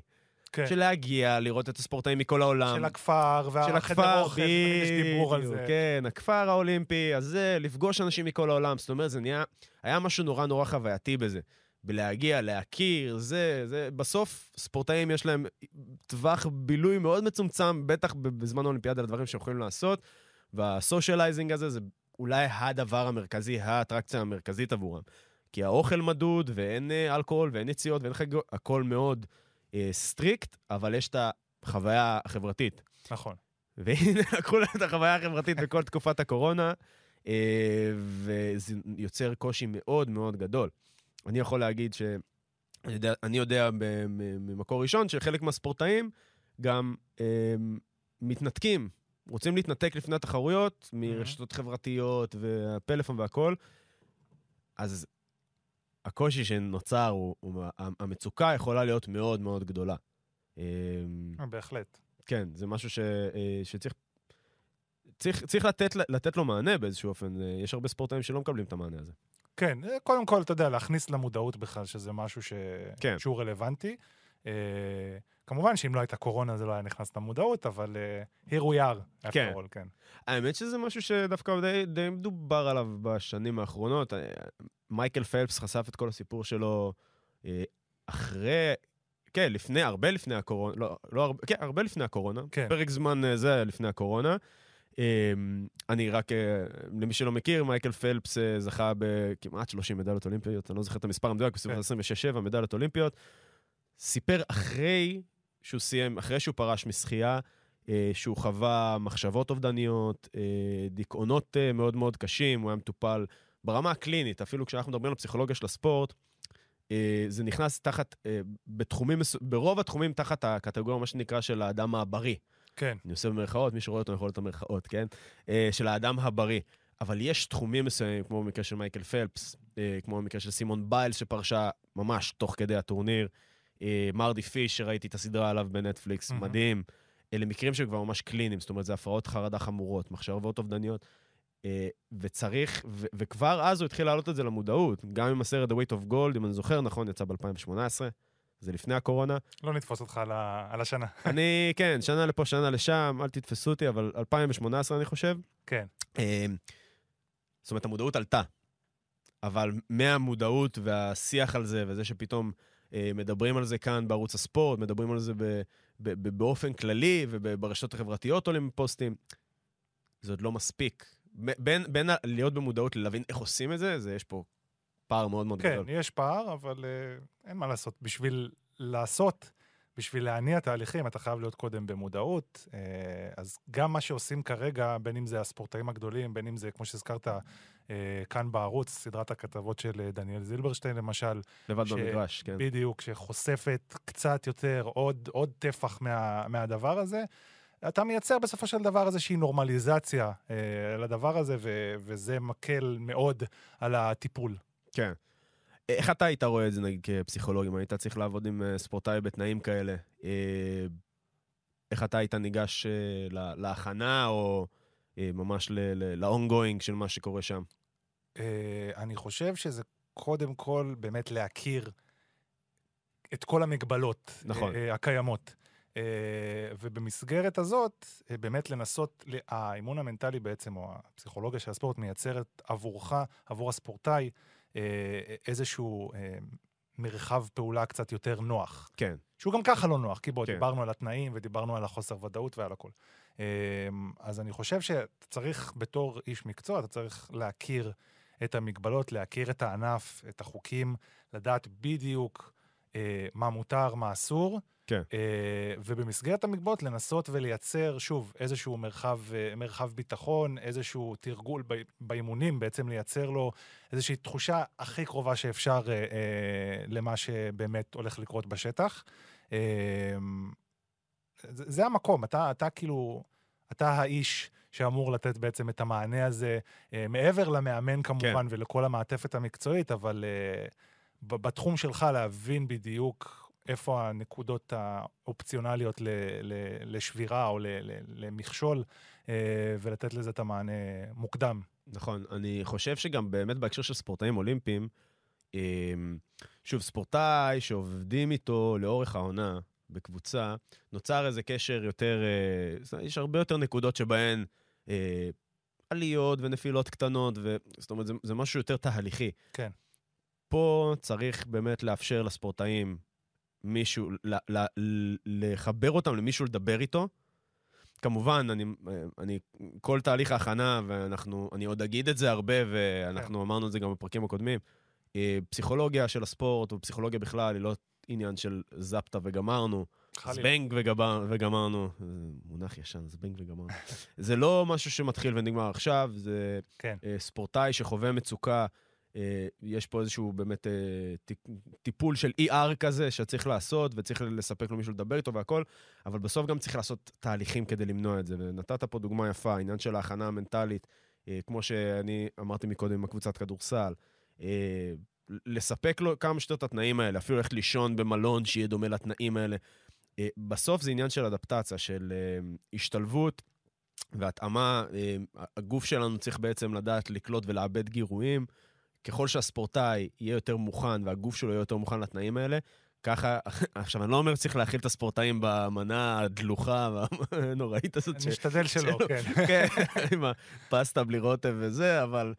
כן. של להגיע, לראות את הספורטאים מכל העולם. של הכפר, והחדר אוכל, יש דיבור על זה. כן, הכפר האולימפי הזה, לפגוש אנשים מכל העולם. זאת אומרת, זה נהיה, היה משהו נורא נורא חווייתי בזה. בלהגיע, להכיר, זה, זה, בסוף ספורטאים יש להם טווח בילוי מאוד מצומצם, בטח בזמן האולימפיאדה, לדברים שהם יכולים לעשות, וה socializing הזה זה אולי הדבר המרכזי, האטרקציה המרכזית עבורם. כי האוכל מדוד, ואין אה, אלכוהול, ואין יציאות, ואין חגיגות, הכל מאוד אה, strict, אבל יש את החוויה החברתית. נכון. והנה, <laughs> לקחו להם את החוויה החברתית בכל תקופת הקורונה, אה, וזה יוצר קושי מאוד מאוד גדול. אני יכול להגיד ש... אני יודע, אני יודע ממקור ראשון שחלק מהספורטאים גם אה, מתנתקים, רוצים להתנתק לפני התחרויות מרשתות חברתיות והפלאפון והכול. אז הקושי שנוצר, הוא, הוא, המצוקה יכולה להיות מאוד מאוד גדולה. אה, בהחלט. כן, זה משהו ש, אה, שצריך צריך, צריך לתת, לתת לו מענה באיזשהו אופן. אה, יש הרבה ספורטאים שלא מקבלים את המענה הזה. כן, אה, קודם כל, אתה יודע, להכניס למודעות בכלל שזה משהו ש... כן. שהוא רלוונטי. אה, כמובן שאם לא הייתה קורינה זה לא היה נכנס למודעות, אבל uh, here we are, after כן. all, כן. האמת שזה משהו שדווקא די, די מדובר עליו בשנים האחרונות. מייקל פלפס חשף את כל הסיפור שלו אה, אחרי, כן, לפני, הרבה לפני הקורונה, לא, לא הרבה, כן, הרבה לפני הקורונה. כן. פרק זמן זה היה לפני הקורונה. אה, אני רק, אה, למי שלא מכיר, מייקל פלפס אה, זכה בכמעט 30 מדליות אולימפיות, אני לא זוכר את המספר המדויק, בסביבות כן. 26-7 מדליות אולימפיות. סיפר אחרי שהוא סיים, אחרי שהוא פרש משחייה, אה, שהוא חווה מחשבות אובדניות, דיכאונות מאוד מאוד קשים, הוא היה מטופל ברמה הקלינית, אפילו כשאנחנו מדברים על פסיכולוגיה של הספורט, זה נכנס תחת, בתחומים, ברוב התחומים תחת הקטגוריה, מה שנקרא, של האדם הבריא. כן, אני עושה במרכאות, מי שרואה אותו יכול לראות את המרכאות, כן? אה, של האדם הבריא. אבל יש תחומים מסוימים, כמו במקרה של מייקל פלפס, אה, כמו במקרה של סימון ביילס שפרשה ממש תוך כדי הטורניר, אה, מרדי פיש, שראיתי את הסדרה עליו בנטפליקס, מהמם. מדהים. אלה מקרים שכבר ממש קליניים, זאת אומרת, זה הפרעות חרדה חמורות, מחשבות אובדניות. אה, וצריך, ו- וכבר אז הוא התחיל להעלות את זה למודעות, גם עם הסרט The Weight of Gold, אם אני זוכר נכון, יצא ב-2018, זה לפני הקורונה. לא נתפוס אותך על, ה... על השנה. <laughs> אני, כן, שנה לפה, שנה לשם, אל תתפסו אותי, אבל 2018 אני חושב. כן, אה, זאת אומרת, המודעות עלתה, אבל מהמודעות והשיח על זה, וזה שפתאום אה, מדברים על זה כאן בערוץ הספורט, מדברים על זה ב, ב, ב, באופן כללי, וברשתות החברתיות עולים פוסטים, זה עוד לא מספיק. בין, בין להיות במודעות ללהבין איך עושים את זה, זה יש פה פער מאוד מאוד כן, גדול. יש פער, אבל uh, אין מה לעשות. בשביל לעשות, בשביל להניע תהליכים, אתה חייב להיות קודם במודעות. Uh, אז גם מה שעושים כרגע, בין אם זה הספורטאים הגדולים, בין אם זה, כמו שהזכרת, uh, כאן בערוץ, סדרת הכתבות של דניאל זילברשטיין, למשל, לבד ש- במגרש, כן. בדיוק, שחושפת קצת יותר, עוד, עוד טפח מה, מהדבר הזה. אתה מייצר בסופו של דבר איזושהי נורמליזציה אה, לדבר הזה, ו, וזה מקל מאוד על הטיפול. כן. איך אתה היית רואה את זה, נגיד, כפסיכולוג, אם היית צריך לעבוד עם אה, ספורטאי בתנאים כאלה? אה, איך אתה היית ניגש אה, לה- להכנה, או אה, ממש ל-ongoing של מה שקורה שם? אה, אני חושב שזה קודם כל באמת להכיר את כל המגבלות נכון. אה, הקיימות. אה, ובמסגרת הזאת, אה, באמת לנסות, האימון המנטלי בעצם, או הפסיכולוגיה של הספורט, מייצרת עבורך, עבור הספורטאי, אה, איזשהו אה, מרחב פעולה קצת יותר נוח. כן. שהוא גם ככה לא נוח, כי בוא, כן. דיברנו על התנאים ודיברנו על החוסר ודאות ועל הכל. אמ, אז אני חושב שאתה צריך, בתור איש מקצוע, אתה צריך להכיר את המגבלות, להכיר את הענף, את החוקים, לדעת בדיוק אה, מה מותר, מה אסור. כן. אה, ובמסגרת המגבלות לנסות ולייצר, שוב, איזשהו מרחב, אה, מרחב ביטחון, איזשהו תרגול באימונים, בעצם לייצר לו איזושהי תחושה הכי קרובה שאפשר אה, אה, למה שבאמת הולך לקרות בשטח. אה, זה, זה המקום, אתה, אתה כאילו, אתה האיש שאמור לתת בעצם את המענה הזה, מעבר למאמן כמובן כן. ולכל המעטפת המקצועית, אבל בתחום שלך להבין בדיוק איפה הנקודות האופציונליות ל, ל, לשבירה או ל, ל, למכשול, אה, ולתת לזה את המענה מוקדם. נכון, אני חושב שגם באמת בהקשר של ספורטאים אולימפיים, אמ, שוב, ספורטאי שעובדים איתו לאורך העונה בקבוצה, נוצר איזה קשר יותר, אה, יש הרבה יותר נקודות שבהן אה, עליות ונפילות קטנות, ו... זאת אומרת, זה, זה משהו יותר תהליכי. כן. פה צריך באמת לאפשר לספורטאים מישהו, ל, ל, לחבר אותם למישהו לדבר איתו. כמובן, אני, אני, כל תהליך ההכנה, ואנחנו, אני עוד אגיד את זה הרבה, ואנחנו כן. אמרנו את זה גם בפרקים הקודמים, אה, פסיכולוגיה של הספורט, ופסיכולוגיה בכלל, היא לא עניין של זפטה וגמרנו. זבנג וגבר, וגמרנו. מונח ישן, זבנג וגמרנו. <laughs> זה לא משהו שמתחיל ונגמר עכשיו, זה כן. uh, ספורטאי שחווה מצוקה. Uh, יש פה איזשהו באמת uh, טיפול של ER כזה שצריך לעשות, וצריך לספק לו מישהו לדבר איתו והכל, אבל בסוף גם צריך לעשות תהליכים כדי למנוע את זה. ונתת פה דוגמה יפה, העניין של ההכנה המנטלית, uh, כמו שאני אמרתי מקודם עם הקבוצת כדורסל. לספק לו כמה שיותר את התנאים האלה, אפילו ללכת לישון במלון שיהיה דומה לתנאים האלה. אה, בסוף זה עניין של אדפטציה, של אה, השתלבות והתאמה. אה, הגוף שלנו צריך בעצם לדעת לקלוט ולאבד גירויים. ככל שהספורטאי יהיה יותר מוכן והגוף שלו יהיה יותר מוכן לתנאים האלה, ככה, <laughs> עכשיו, אני לא אומר שצריך להאכיל את הספורטאים במנה הדלוחה והנוראית הזאת. אני משתדל שלא, כן. <laughs> כן, עם הפסטה בלי רוטב וזה, אבל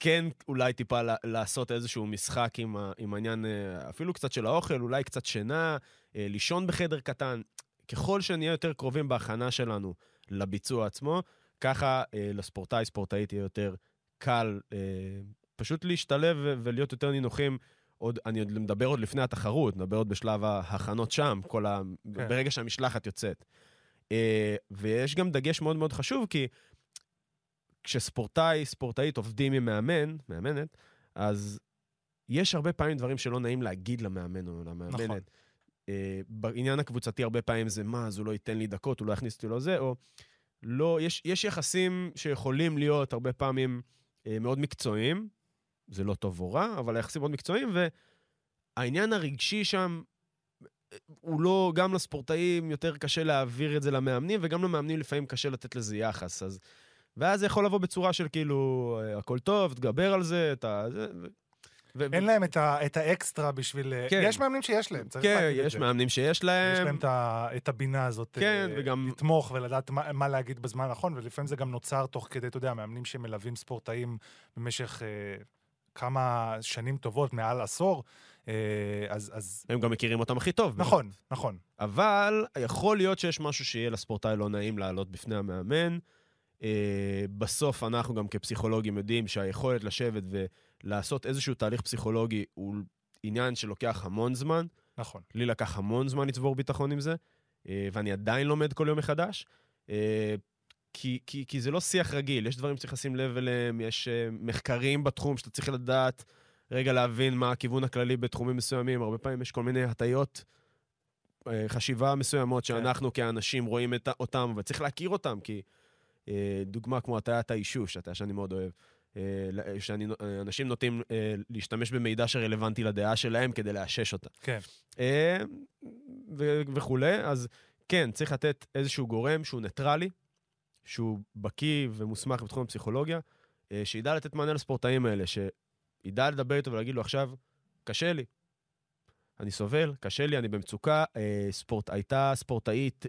כן אולי טיפה לעשות איזשהו משחק עם, עם העניין, אפילו קצת של האוכל, אולי קצת שינה, אה, לישון בחדר קטן. ככל שנהיה יותר קרובים בהכנה שלנו לביצוע עצמו, ככה אה, לספורטאי, ספורטאית יהיה יותר קל אה, פשוט להשתלב ולהיות יותר נינוחים. עוד, אני עוד מדבר עוד לפני התחרות, מדבר עוד בשלב ההכנות שם, כל ה... כן. ברגע שהמשלחת יוצאת. אה, ויש גם דגש מאוד מאוד חשוב, כי כשספורטאי, ספורטאית עובדים עם מאמן, מאמנת, אז יש הרבה פעמים דברים שלא נעים להגיד למאמן או למאמנת. נכון. אה, בעניין הקבוצתי הרבה פעמים זה, מה, אז הוא לא ייתן לי דקות, הוא לא יכניס אותי לזה, או לא, יש, יש יחסים שיכולים להיות הרבה פעמים אה, מאוד מקצועיים, זה לא טוב או רע, אבל היחסים מאוד מקצועיים, והעניין הרגשי שם, אה, הוא לא, גם לספורטאים יותר קשה להעביר את זה למאמנים, וגם למאמנים לפעמים קשה לתת לזה יחס. אז, ואז זה יכול לבוא בצורה של כאילו, אה, הכל טוב, תגבר על זה, אתה... ו... אין להם את, ה, את האקסטרה בשביל... אה, כן. יש מאמנים שיש להם, צריך כן, יש זה. מאמנים שיש להם. יש להם את, ה, את הבינה הזאת. כן, uh, וגם... לתמוך ולדעת מה, מה להגיד בזמן הנכון, ולפעמים זה גם נוצר תוך כדי, אתה יודע, מאמנים שמלווים ספורטאים במשך uh, כמה שנים טובות, מעל עשור. uh, אז, אז... הם גם מכירים אותם הכי טוב. נכון, באמת. נכון. אבל יכול להיות שיש משהו שיהיה לספורטאי לא נעים לעלות בפני המאמן. Uh, בסוף אנחנו גם כפסיכולוגים יודעים שהיכולת לשבת ו... לעשות איזשהו תהליך פסיכולוגי הוא עניין שלוקח המון זמן. נכון. לי לקח המון זמן לצבור ביטחון עם זה, אה, ואני עדיין לומד כל יום מחדש. כי, כי, כי זה לא שיח רגיל, יש דברים שצריך לשים לב אליהם, יש אה, מחקרים בתחום שאתה צריך לדעת, רגע להבין מה הכיוון הכללי בתחומים מסוימים, הרבה פעמים יש כל מיני הטיות חשיבה מסוימות כן. שאנחנו כן. כאנשים רואים את, אותם, וצריך להכיר אותם, כי דוגמה כמו הטיית האישוש, הטיה שאני מאוד אוהב. אה, שאנשים נוטים אה, להשתמש במידע שרלוונטי לדעה שלהם כדי לאשש אותה. כן. אה, וכולי, אז כן, צריך לתת איזשהו גורם שהוא ניטרלי, שהוא בקיא ומוסמך בתחום הפסיכולוגיה, שידע לתת מענה לספורטאים האלה, שידע לדבר איתו ולהגיד לו עכשיו, קשה לי. אני סובל, קשה לי, אני במצוקה. ספורט, הייתה ספורטאית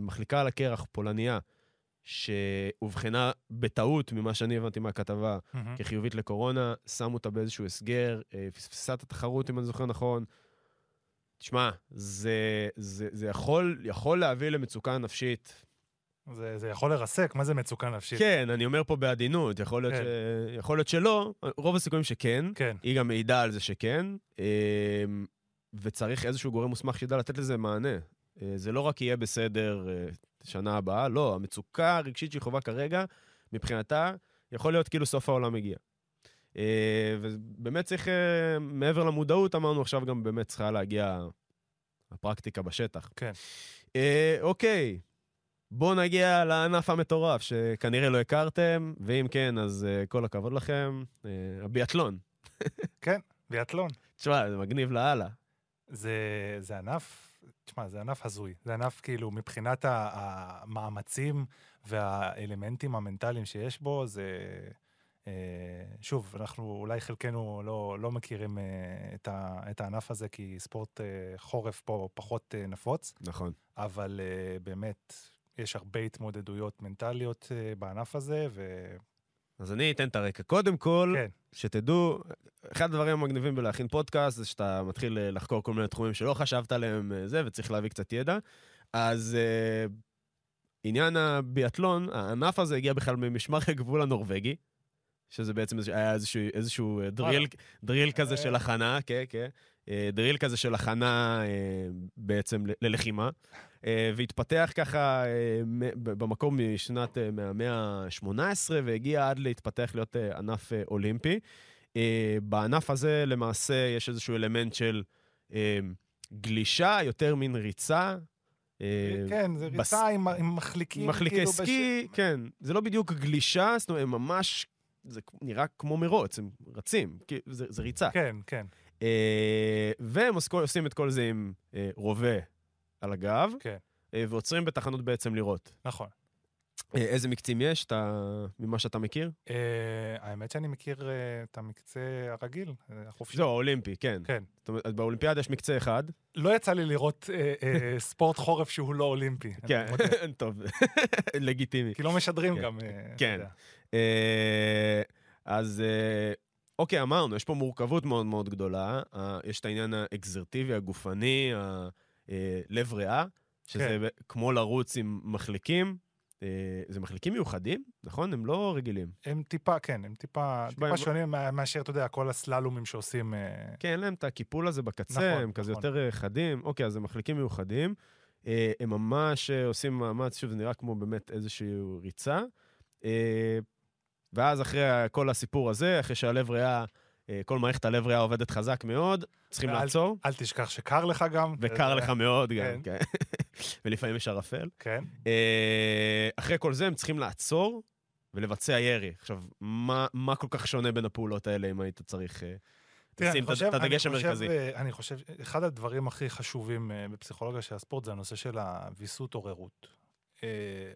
מחליקה על הקרח, פולניה, שאובחנה בטעות, ממה שאני הבנתי מהכתבה, mm-hmm. כחיובית לקורונה, שמו אותה באיזשהו הסגר, אה, פספסה את התחרות, אם אני זוכר נכון. תשמע, זה, זה, זה יכול, יכול להביא למצוקה נפשית. זה, זה יכול לרסק, מה זה מצוקה נפשית? כן, אני אומר פה בעדינות, יכול להיות, כן. ש... יכול להיות שלא, רוב הסיכויים שכן. כן. היא גם מעידה על זה שכן, אה, וצריך איזשהו גורם מוסמך שידע לתת לזה מענה. אה, זה לא רק יהיה בסדר, שנה הבאה, לא, המצוקה הרגשית שהיא חווה כרגע, מבחינתה, יכול להיות כאילו סוף העולם מגיע. אה, ובאמת צריך, אה, מעבר למודעות, אמרנו עכשיו גם באמת צריכה להגיע הפרקטיקה בשטח. כן. אה, אוקיי, בואו נגיע לענף המטורף, שכנראה לא הכרתם, ואם כן, אז כל הכבוד לכם, הביאטלון. <laughs> כן, ביאטלון. תשמע, זה מגניב לאללה. זה, זה ענף, תשמע, זה ענף הזוי. זה ענף כאילו, מבחינת המאמצים והאלמנטים המנטליים שיש בו, זה... אה, שוב, אנחנו, אולי חלקנו לא, לא מכירים את, ה, את הענף הזה, כי ספורט חורף פה פחות נפוץ, נכון. אבל באמת, יש הרבה התמודדויות מנטליות אה, בענף הזה, ו... אז אני אתן את הרקע. קודם כל, כן. שתדעו, אחד הדברים המגניבים בלהכין פודקאסט זה שאתה מתחיל אה, לחקור כל מיני תחומים שלא חשבת עליהם אה, זה, וצריך להביא קצת ידע. אז אה, עניין הביאטלון, הענף הזה הגיע בכלל ממשמר הגבול הנורבגי, שזה בעצם היה איזשהו, איזשהו דריל, דריל כזה של הכנה, כן, כן. דריל כזה של הכנה בעצם ללחימה, והתפתח ככה אה, במקום משנת, אה, מהמאה ה-18, והגיע עד להתפתח להיות אה, ענף אה, אולימפי. אה, בענף הזה למעשה יש איזשהו אלמנט של אה, גלישה, יותר מין ריצה. אה, כן, זה בס- ריצה עם, עם מחליקים. מחליקי כאילו סקי, כן. זה לא בדיוק גלישה, זאת אומרת, הם ממש, זה נראה כמו מרוץ, הם רצים, זה, זה ריצה. כן, כן, אה, והם עוש- עושים את כל זה עם אה, רובה על הגב, כן. אה, ועוצרים בתחנות בעצם לראות. נכון. אה, איזה מקצים יש, אתה, ממה שאתה מכיר? Uh, האמת שאני מכיר את המקצה הרגיל, החופשי. זהו, האולימפי, כן. כן. זאת אומרת, באולימפיאדה יש מקצה אחד. לא יצא לי לראות ספורט חורף שהוא לא אולימפי. כן. <laughs> טוב, <laughs> לגיטימי. כי לא משדרים כן. גם, כן. אה, אז אה, אוקיי, אמרנו, יש פה מורכבות מאוד מאוד גדולה. אה, יש את העניין האקזרטיבי, הגופני, הלב ריאה, שזה כן. כמו לרוץ עם מחליקים. אה, זה מחליקים מיוחדים, נכון? הם לא רגילים. הם טיפה, כן, הם טיפה, טיפה שונים מה- מאשר, אתה יודע, כל הסללומים שעושים. uh, כן, אין להם את הקיפול הזה בקצה, נכון, הם כזה נכון. יותר אה, חדים. אוקיי, אז הם מחליקים מיוחדים. אה, הם ממש אה, עושים מאמץ, שוב, זה נראה כמו באמת איזושהי ריצה. אה, ואז אחרי כל הסיפור הזה, אחרי שהלב ריאה, אה, כל מערכת הלב ריאה עובדת חזק מאוד, צריכים ואל- לעצור, אל תשכח שקר לך גם. וקר אה, לך מאוד גם, כן. כן. <laughs> ולפעמים יש ערפל. כן. אה, אחרי כל זה הם צריכים לעצור ולבצע ירי. עכשיו, מה, מה כל כך שונה בין הפעולות האלה, אם היית צריך אה, לשים אני את הדגש המרכזי? אה, אני חושב, אחד הדברים הכי חשובים אה, בפסיכולוגיה של הספורט זה הנושא של הוויסות עוררות. אה,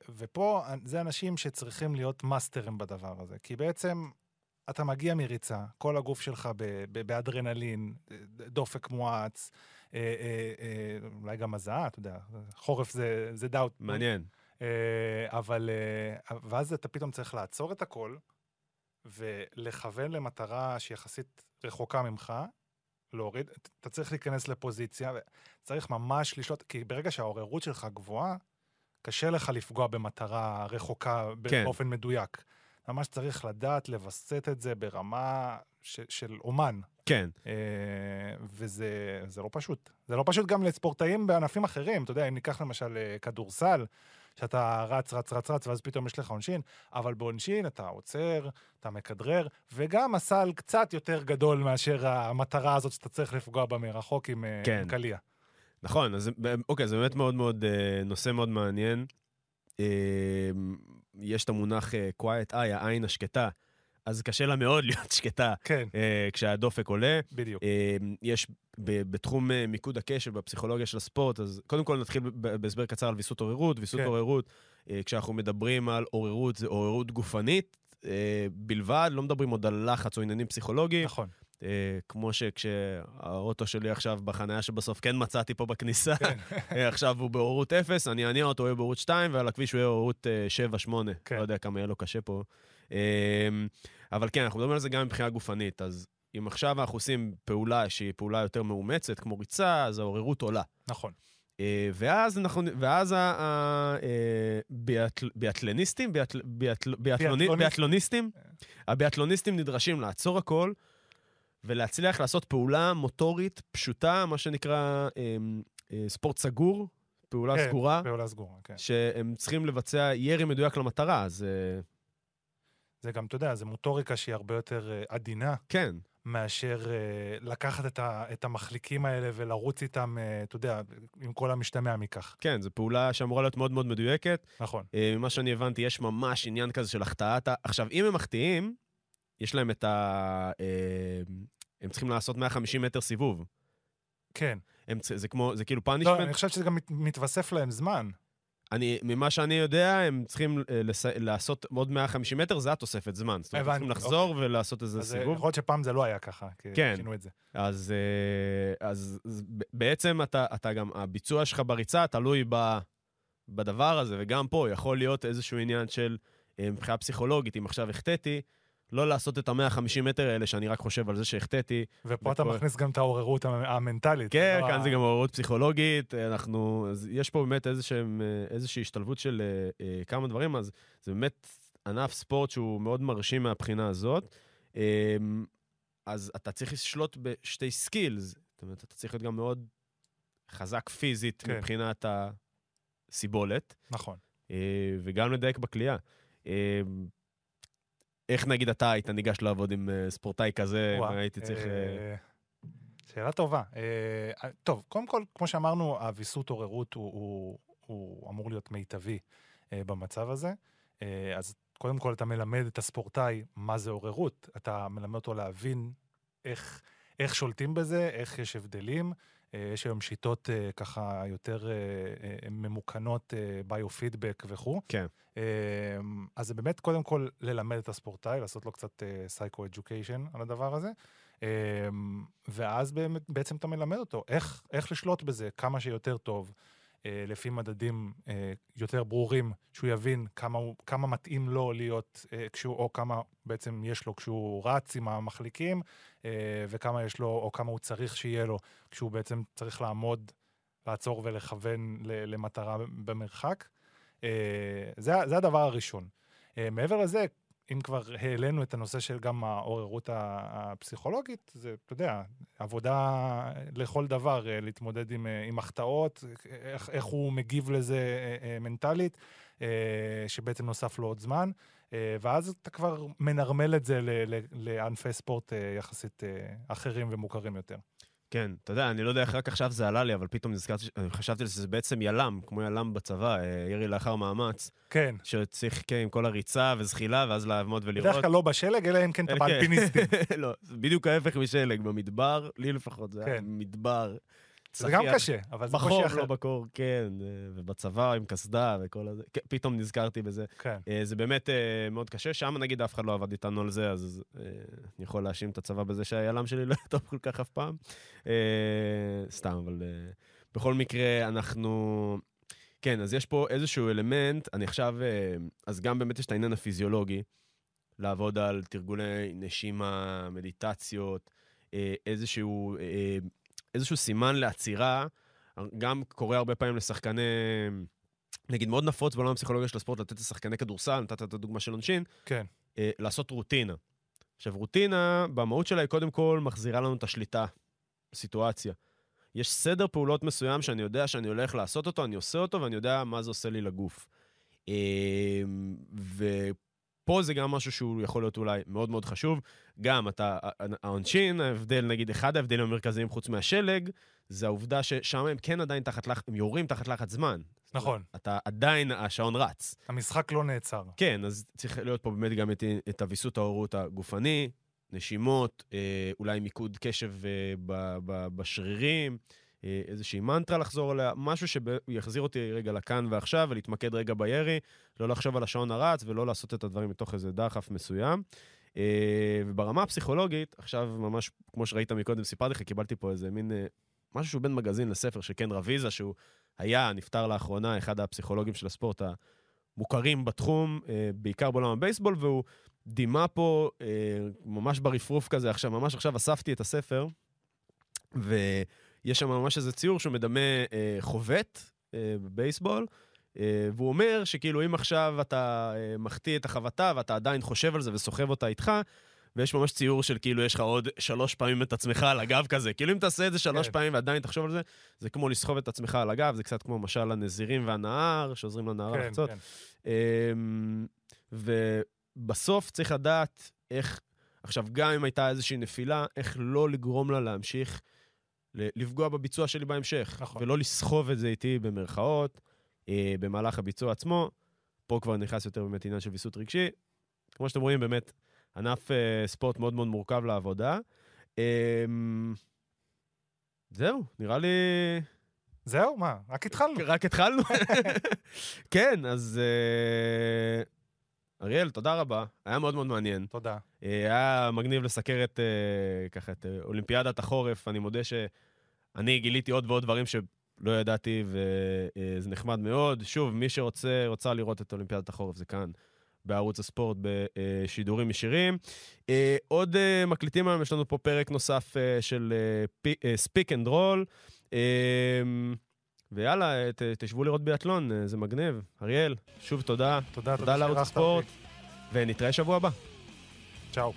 ופה אה, זה אנשים שצריכים להיות מאסטרים בדבר הזה, כי בעצם אתה מגיע מריצה, כל הגוף שלך ב- ב- באדרנלין, דופק מואץ, אה, אה, אה, אולי גם הזעה, אתה יודע, חורף זה, זה דאוט. מעניין. אה, אבל, אה, ואז אתה פתאום צריך לעצור את הכל, ולכוון למטרה שיחסית רחוקה ממך, להוריד, אתה צריך להיכנס לפוזיציה, צריך ממש לשלוט, כי ברגע שהעוררות שלך גבוהה, קשה לך לפגוע במטרה רחוקה כן. באופן מדויק. ממש צריך לדעת לווסת את זה ברמה ש, של אומן, כן, אה, וזה זה לא פשוט. זה לא פשוט גם לספורטאים בענפים אחרים. אתה יודע, אם ניקח למשל אה, כדורסל, שאתה רץ, רץ, רץ, רץ, ואז פתאום יש לך עונשין, אבל בעונשין אתה עוצר, אתה מכדרר, וגם הסל קצת יותר גדול מאשר המטרה הזאת שאתה צריך לפגוע בה מרחוק עם אה, כן. קליע. נכון, אז זה- אוקיי, זה באמת מאוד מאוד, אה, נושא מאוד מעניין. יש את המונח אה, quiet eye, העין השקטה, אז קשה לה מאוד <laughs> להיות שקטה כן, אה, כשהדופק עולה. בדיוק. אה, יש ב- בתחום אה, מיקוד הקשב בפסיכולוגיה של הספורט, אז קודם כל נתחיל בהסבר קצר על ויסות עוררות. ויסות כן. עוררות, אה, כשאנחנו מדברים על עוררות, זה עוררות גופנית אה, בלבד, לא מדברים עוד על לחץ או עניינים פסיכולוגיים. נכון. אה, כמו שכשהאוטו שלי עכשיו בחניה שבסוף כן מצאתי פה בכניסה, כן. אה, עכשיו הוא בהורות 0, אני אניע אותו, הוא יהיה בהורות 2, ועל הכביש הוא יהיה בהורות 7-8. כן. לא יודע כמה יהיה לו קשה פה. אה, אבל כן, אנחנו מדברים על זה גם מבחינה גופנית. אז אם עכשיו אנחנו עושים פעולה שהיא פעולה יותר מאומצת, כמו ריצה, אז העוררות עולה. נכון. אה, ואז אנחנו, ואז הביאטלניסטים, ביאטלוניסט. ביאטלוניסטים, הביאטלוניסטים נדרשים לעצור הכל ולהצליח לעשות פעולה מוטורית פשוטה, מה שנקרא אה, אה, ספורט סגור, פעולה כן, סגורה, פעולה סגורה, כן. שהם צריכים לבצע ירי מדויק למטרה, אז אה, זה גם, אתה יודע, זו מוטוריקה שהיא הרבה יותר אה, עדינה. כן, מאשר אה, לקחת את, ה, את המחליקים האלה ולרוץ איתם, אה, אתה יודע, עם כל המשתמע מכך. כן, זו פעולה שאמורה להיות מאוד מאוד מדויקת. נכון. אה, ממה שאני הבנתי, יש ממש עניין כזה של החטאת. עכשיו, אם הם מחטיאים, יש להם את ה... אה, הם צריכים לעשות 150 מטר סיבוב. כן. הם, צ- זה כמו, זה כאילו לא, פאנישמנט. אני חושב שזה גם מת- מתווסף להם זמן. אני, ממה שאני יודע, הם צריכים אה, לס... לעשות עוד 150 מטר, זה התוספת זמן. זאת אומרת, צריכים לחזור ולעשות איזה אז אה, סיבוב. יכול להיות שפעם זה לא היה ככה, כי כן. שינו את זה. אז, אה, אז, אז בעצם אתה, אתה גם, הביצוע שלך בריצה תלוי ב, בדבר הזה, וגם פה יכול להיות איזשהו עניין של, אה, מבחינה פסיכולוגית, אם עכשיו החטאתי, לא לעשות את ה-150 מטר האלה, שאני רק חושב על זה שהחטאתי. ופה אתה וכל- מכניס גם את העוררות המ- המנטלית. כן, לא כאן זה גם מעוררות פסיכולוגית, אנחנו, יש פה באמת איזשהם, אה, איזושהי השתלבות של אה, אה, כמה דברים, אז זה באמת ענף ספורט שהוא מאוד מרשים מהבחינה הזאת. אה, אז אתה צריך לשלוט בשתי סקילס, זאת אומרת, אתה צריך להיות גם מאוד חזק פיזית כן. מבחינת הסיבולת, נכון. אה, וגם לדייק בכלייה. איך נגיד אתה היית ניגש לעבוד עם אה, ספורטאי כזה, אם וואה, הייתי צריך... אה, אה, שאלה טובה. אה, טוב, קודם כל, כמו שאמרנו, הוויסות עוררות הוא, הוא, הוא אמור להיות מיטבי אה, במצב הזה. אה, אז קודם כל אתה מלמד את הספורטאי מה זה עוררות. אתה מלמד אותו להבין איך, איך שולטים בזה, איך יש הבדלים. אה, יש היום שיטות אה, ככה יותר אה, ממוכנות, ביו-פידבק וכו'. כן. אה, אז זה באמת קודם כל ללמד את הספורטאי, לעשות לו קצת סייקו-אדיוקיישן על הדבר הזה. אה, ואז באמת, בעצם אתה מלמד אותו איך, איך לשלוט בזה כמה שיותר טוב, לפי מדדים אה, יותר ברורים, שהוא יבין כמה, כמה מתאים לו להיות, אה, כשהוא, או כמה בעצם יש לו כשהוא רץ עם המחליקים, אה, וכמה יש לו, או כמה הוא צריך שיהיה לו כשהוא בעצם צריך לעמוד, לעצור ולכוון למטרה במרחק. אה, זה, זה הדבר הראשון. אה, מעבר לזה, אם כבר העלינו את הנושא של גם העוררות הפסיכולוגית, זה, אתה יודע, עבודה לכל דבר, אה, להתמודד עם, אה, עם החטאות, איך, איך הוא מגיב לזה אה, מנטלית, שבעצם נוסף לו עוד זמן, ואז אתה כבר מנרמל את זה לענפי ספורט יחסית אחרים ומוכרים יותר. כן, אתה יודע, אני לא יודע איך רק עכשיו זה עלה לי, אבל פתאום נזכרתי, חשבתי שזה בעצם יל"מ, כמו יל"מ בצבא, אה, ירי לאחר מאמץ, כן, שצריך, כן, עם כל הריצה וזחילה, ואז לעמוד ולראות. בדרך כלל לא בשלג, אלא אם כן אתה כן. באלפיניסטים. <laughs> לא, זה בדיוק ההפך משלג, במדבר, לי לפחות, זה היה כן. מדבר. זה גם. קשה, אבל זה קושי בחור, אחר. לא בקור, כן, אה, ובצבא עם קסדה וכל הזה. כן, פתאום נזכרתי בזה. כן. אה, זה באמת אה, מאוד קשה, שם נגיד אף אחד לא עבד איתנו על זה, אז אני יכול להאשים את הצבא בזה שהיעלם שלי <laughs> לא היה טוב כל כך אף פעם. סתם, אבל בכל מקרה, אנחנו... כן, אז יש פה איזשהו אלמנט, אני עכשיו... אז גם באמת יש את העניין הפיזיולוגי, לעבוד על תרגולי נשימה, מדיטציות, איזשהו, איזשהו סימן לעצירה, גם קורה הרבה פעמים לשחקני... נגיד, מאוד נפוץ בעולם הפסיכולוגיה של הספורט לתת לשחקני כדורסל, נתת את הדוגמה של עונשין, כן. אה, לעשות רוטינה. עכשיו, רוטינה, במהות שלה היא קודם כל מחזירה לנו את השליטה בסיטואציה. יש סדר פעולות מסוים שאני יודע שאני הולך לעשות אותו, אני עושה אותו ואני יודע מה זה עושה לי לגוף. אה, ופה זה גם משהו שהוא יכול להיות אולי מאוד מאוד חשוב. גם אתה, העונשין, ההבדל, נגיד, אחד ההבדלים המרכזיים חוץ מהשלג, זה העובדה ששם הם כן עדיין תחת לחץ, הם יורים תחת לחץ זמן. נכון. אתה עדיין, השעון רץ. המשחק לא נעצר. כן, אז צריך להיות פה באמת גם את, את הוויסות ההורות הגופני, נשימות, אה, אולי מיקוד קשב אה, ב, ב, בשרירים, איזושהי מנטרה לחזור עליה, משהו שיחזיר אותי רגע לכאן ועכשיו ולהתמקד רגע בירי, לא לחשוב על השעון הרץ ולא לעשות את הדברים מתוך איזה דחף מסוים. אה, וברמה הפסיכולוגית, עכשיו ממש, כמו שראית מקודם, סיפרתי לך, קיבלתי פה איזה מין, אה, משהו שהוא בין מגזין לספר של קן רביזה, שהוא היה, נפטר לאחרונה, אחד הפסיכולוגים של הספורט המוכרים בתחום, אה, בעיקר בעולם הבייסבול, והוא דימה פה אה, ממש ברפרוף כזה, עכשיו, ממש עכשיו אספתי את הספר, ויש שם ממש איזה ציור שהוא מדמה אה, חובט אה, בבייסבול, אה, והוא אומר שכאילו אם עכשיו אתה אה, מחטיא את החבטה ואתה עדיין חושב על זה וסוחב אותה איתך, ויש ממש ציור של כאילו יש לך עוד שלוש פעמים את עצמך על הגב כזה. כאילו אם תעשה את זה שלוש כן. פעמים ועדיין תחשוב על זה, זה כמו לסחוב את עצמך על הגב, זה קצת כמו משל הנזירים והנהר, שעוזרים לנהר כן, לחצות. כן. אמ, ובסוף צריך לדעת איך, עכשיו, גם אם הייתה איזושהי נפילה, איך לא לגרום לה להמשיך לפגוע בביצוע שלי בהמשך. נכון. ולא לסחוב את זה איתי במרכאות, אה, במהלך הביצוע עצמו. פה כבר נכנס יותר באמת עניין של ויסות רגשי. כמו שאתם רואים, באמת, ענף אה, ספורט מאוד מאוד מורכב לעבודה. אמ, זהו, נראה לי... זהו, מה? רק התחלנו. רק התחלנו. <laughs> כן, אז אה, אריאל, תודה רבה. היה מאוד מאוד מעניין. תודה. אה, היה מגניב לסקר את, אה, ככה, את אה, אולימפיאדת החורף. אני מודה שאני גיליתי עוד ועוד דברים שלא ידעתי, וזה נחמד מאוד. שוב, מי שרוצה, רוצה לראות את אולימפיאדת החורף, זה כאן. בערוץ הספורט בשידורים ישירים. עוד מקליטים היום, יש לנו פה פרק נוסף של Speak and Roll. ויאללה, ת, תשבו לראות ביאטלון, זה מגניב. אריאל, שוב תודה. תודה, תודה לערוץ הספורט, ונתראה שבוע הבא. צ'או.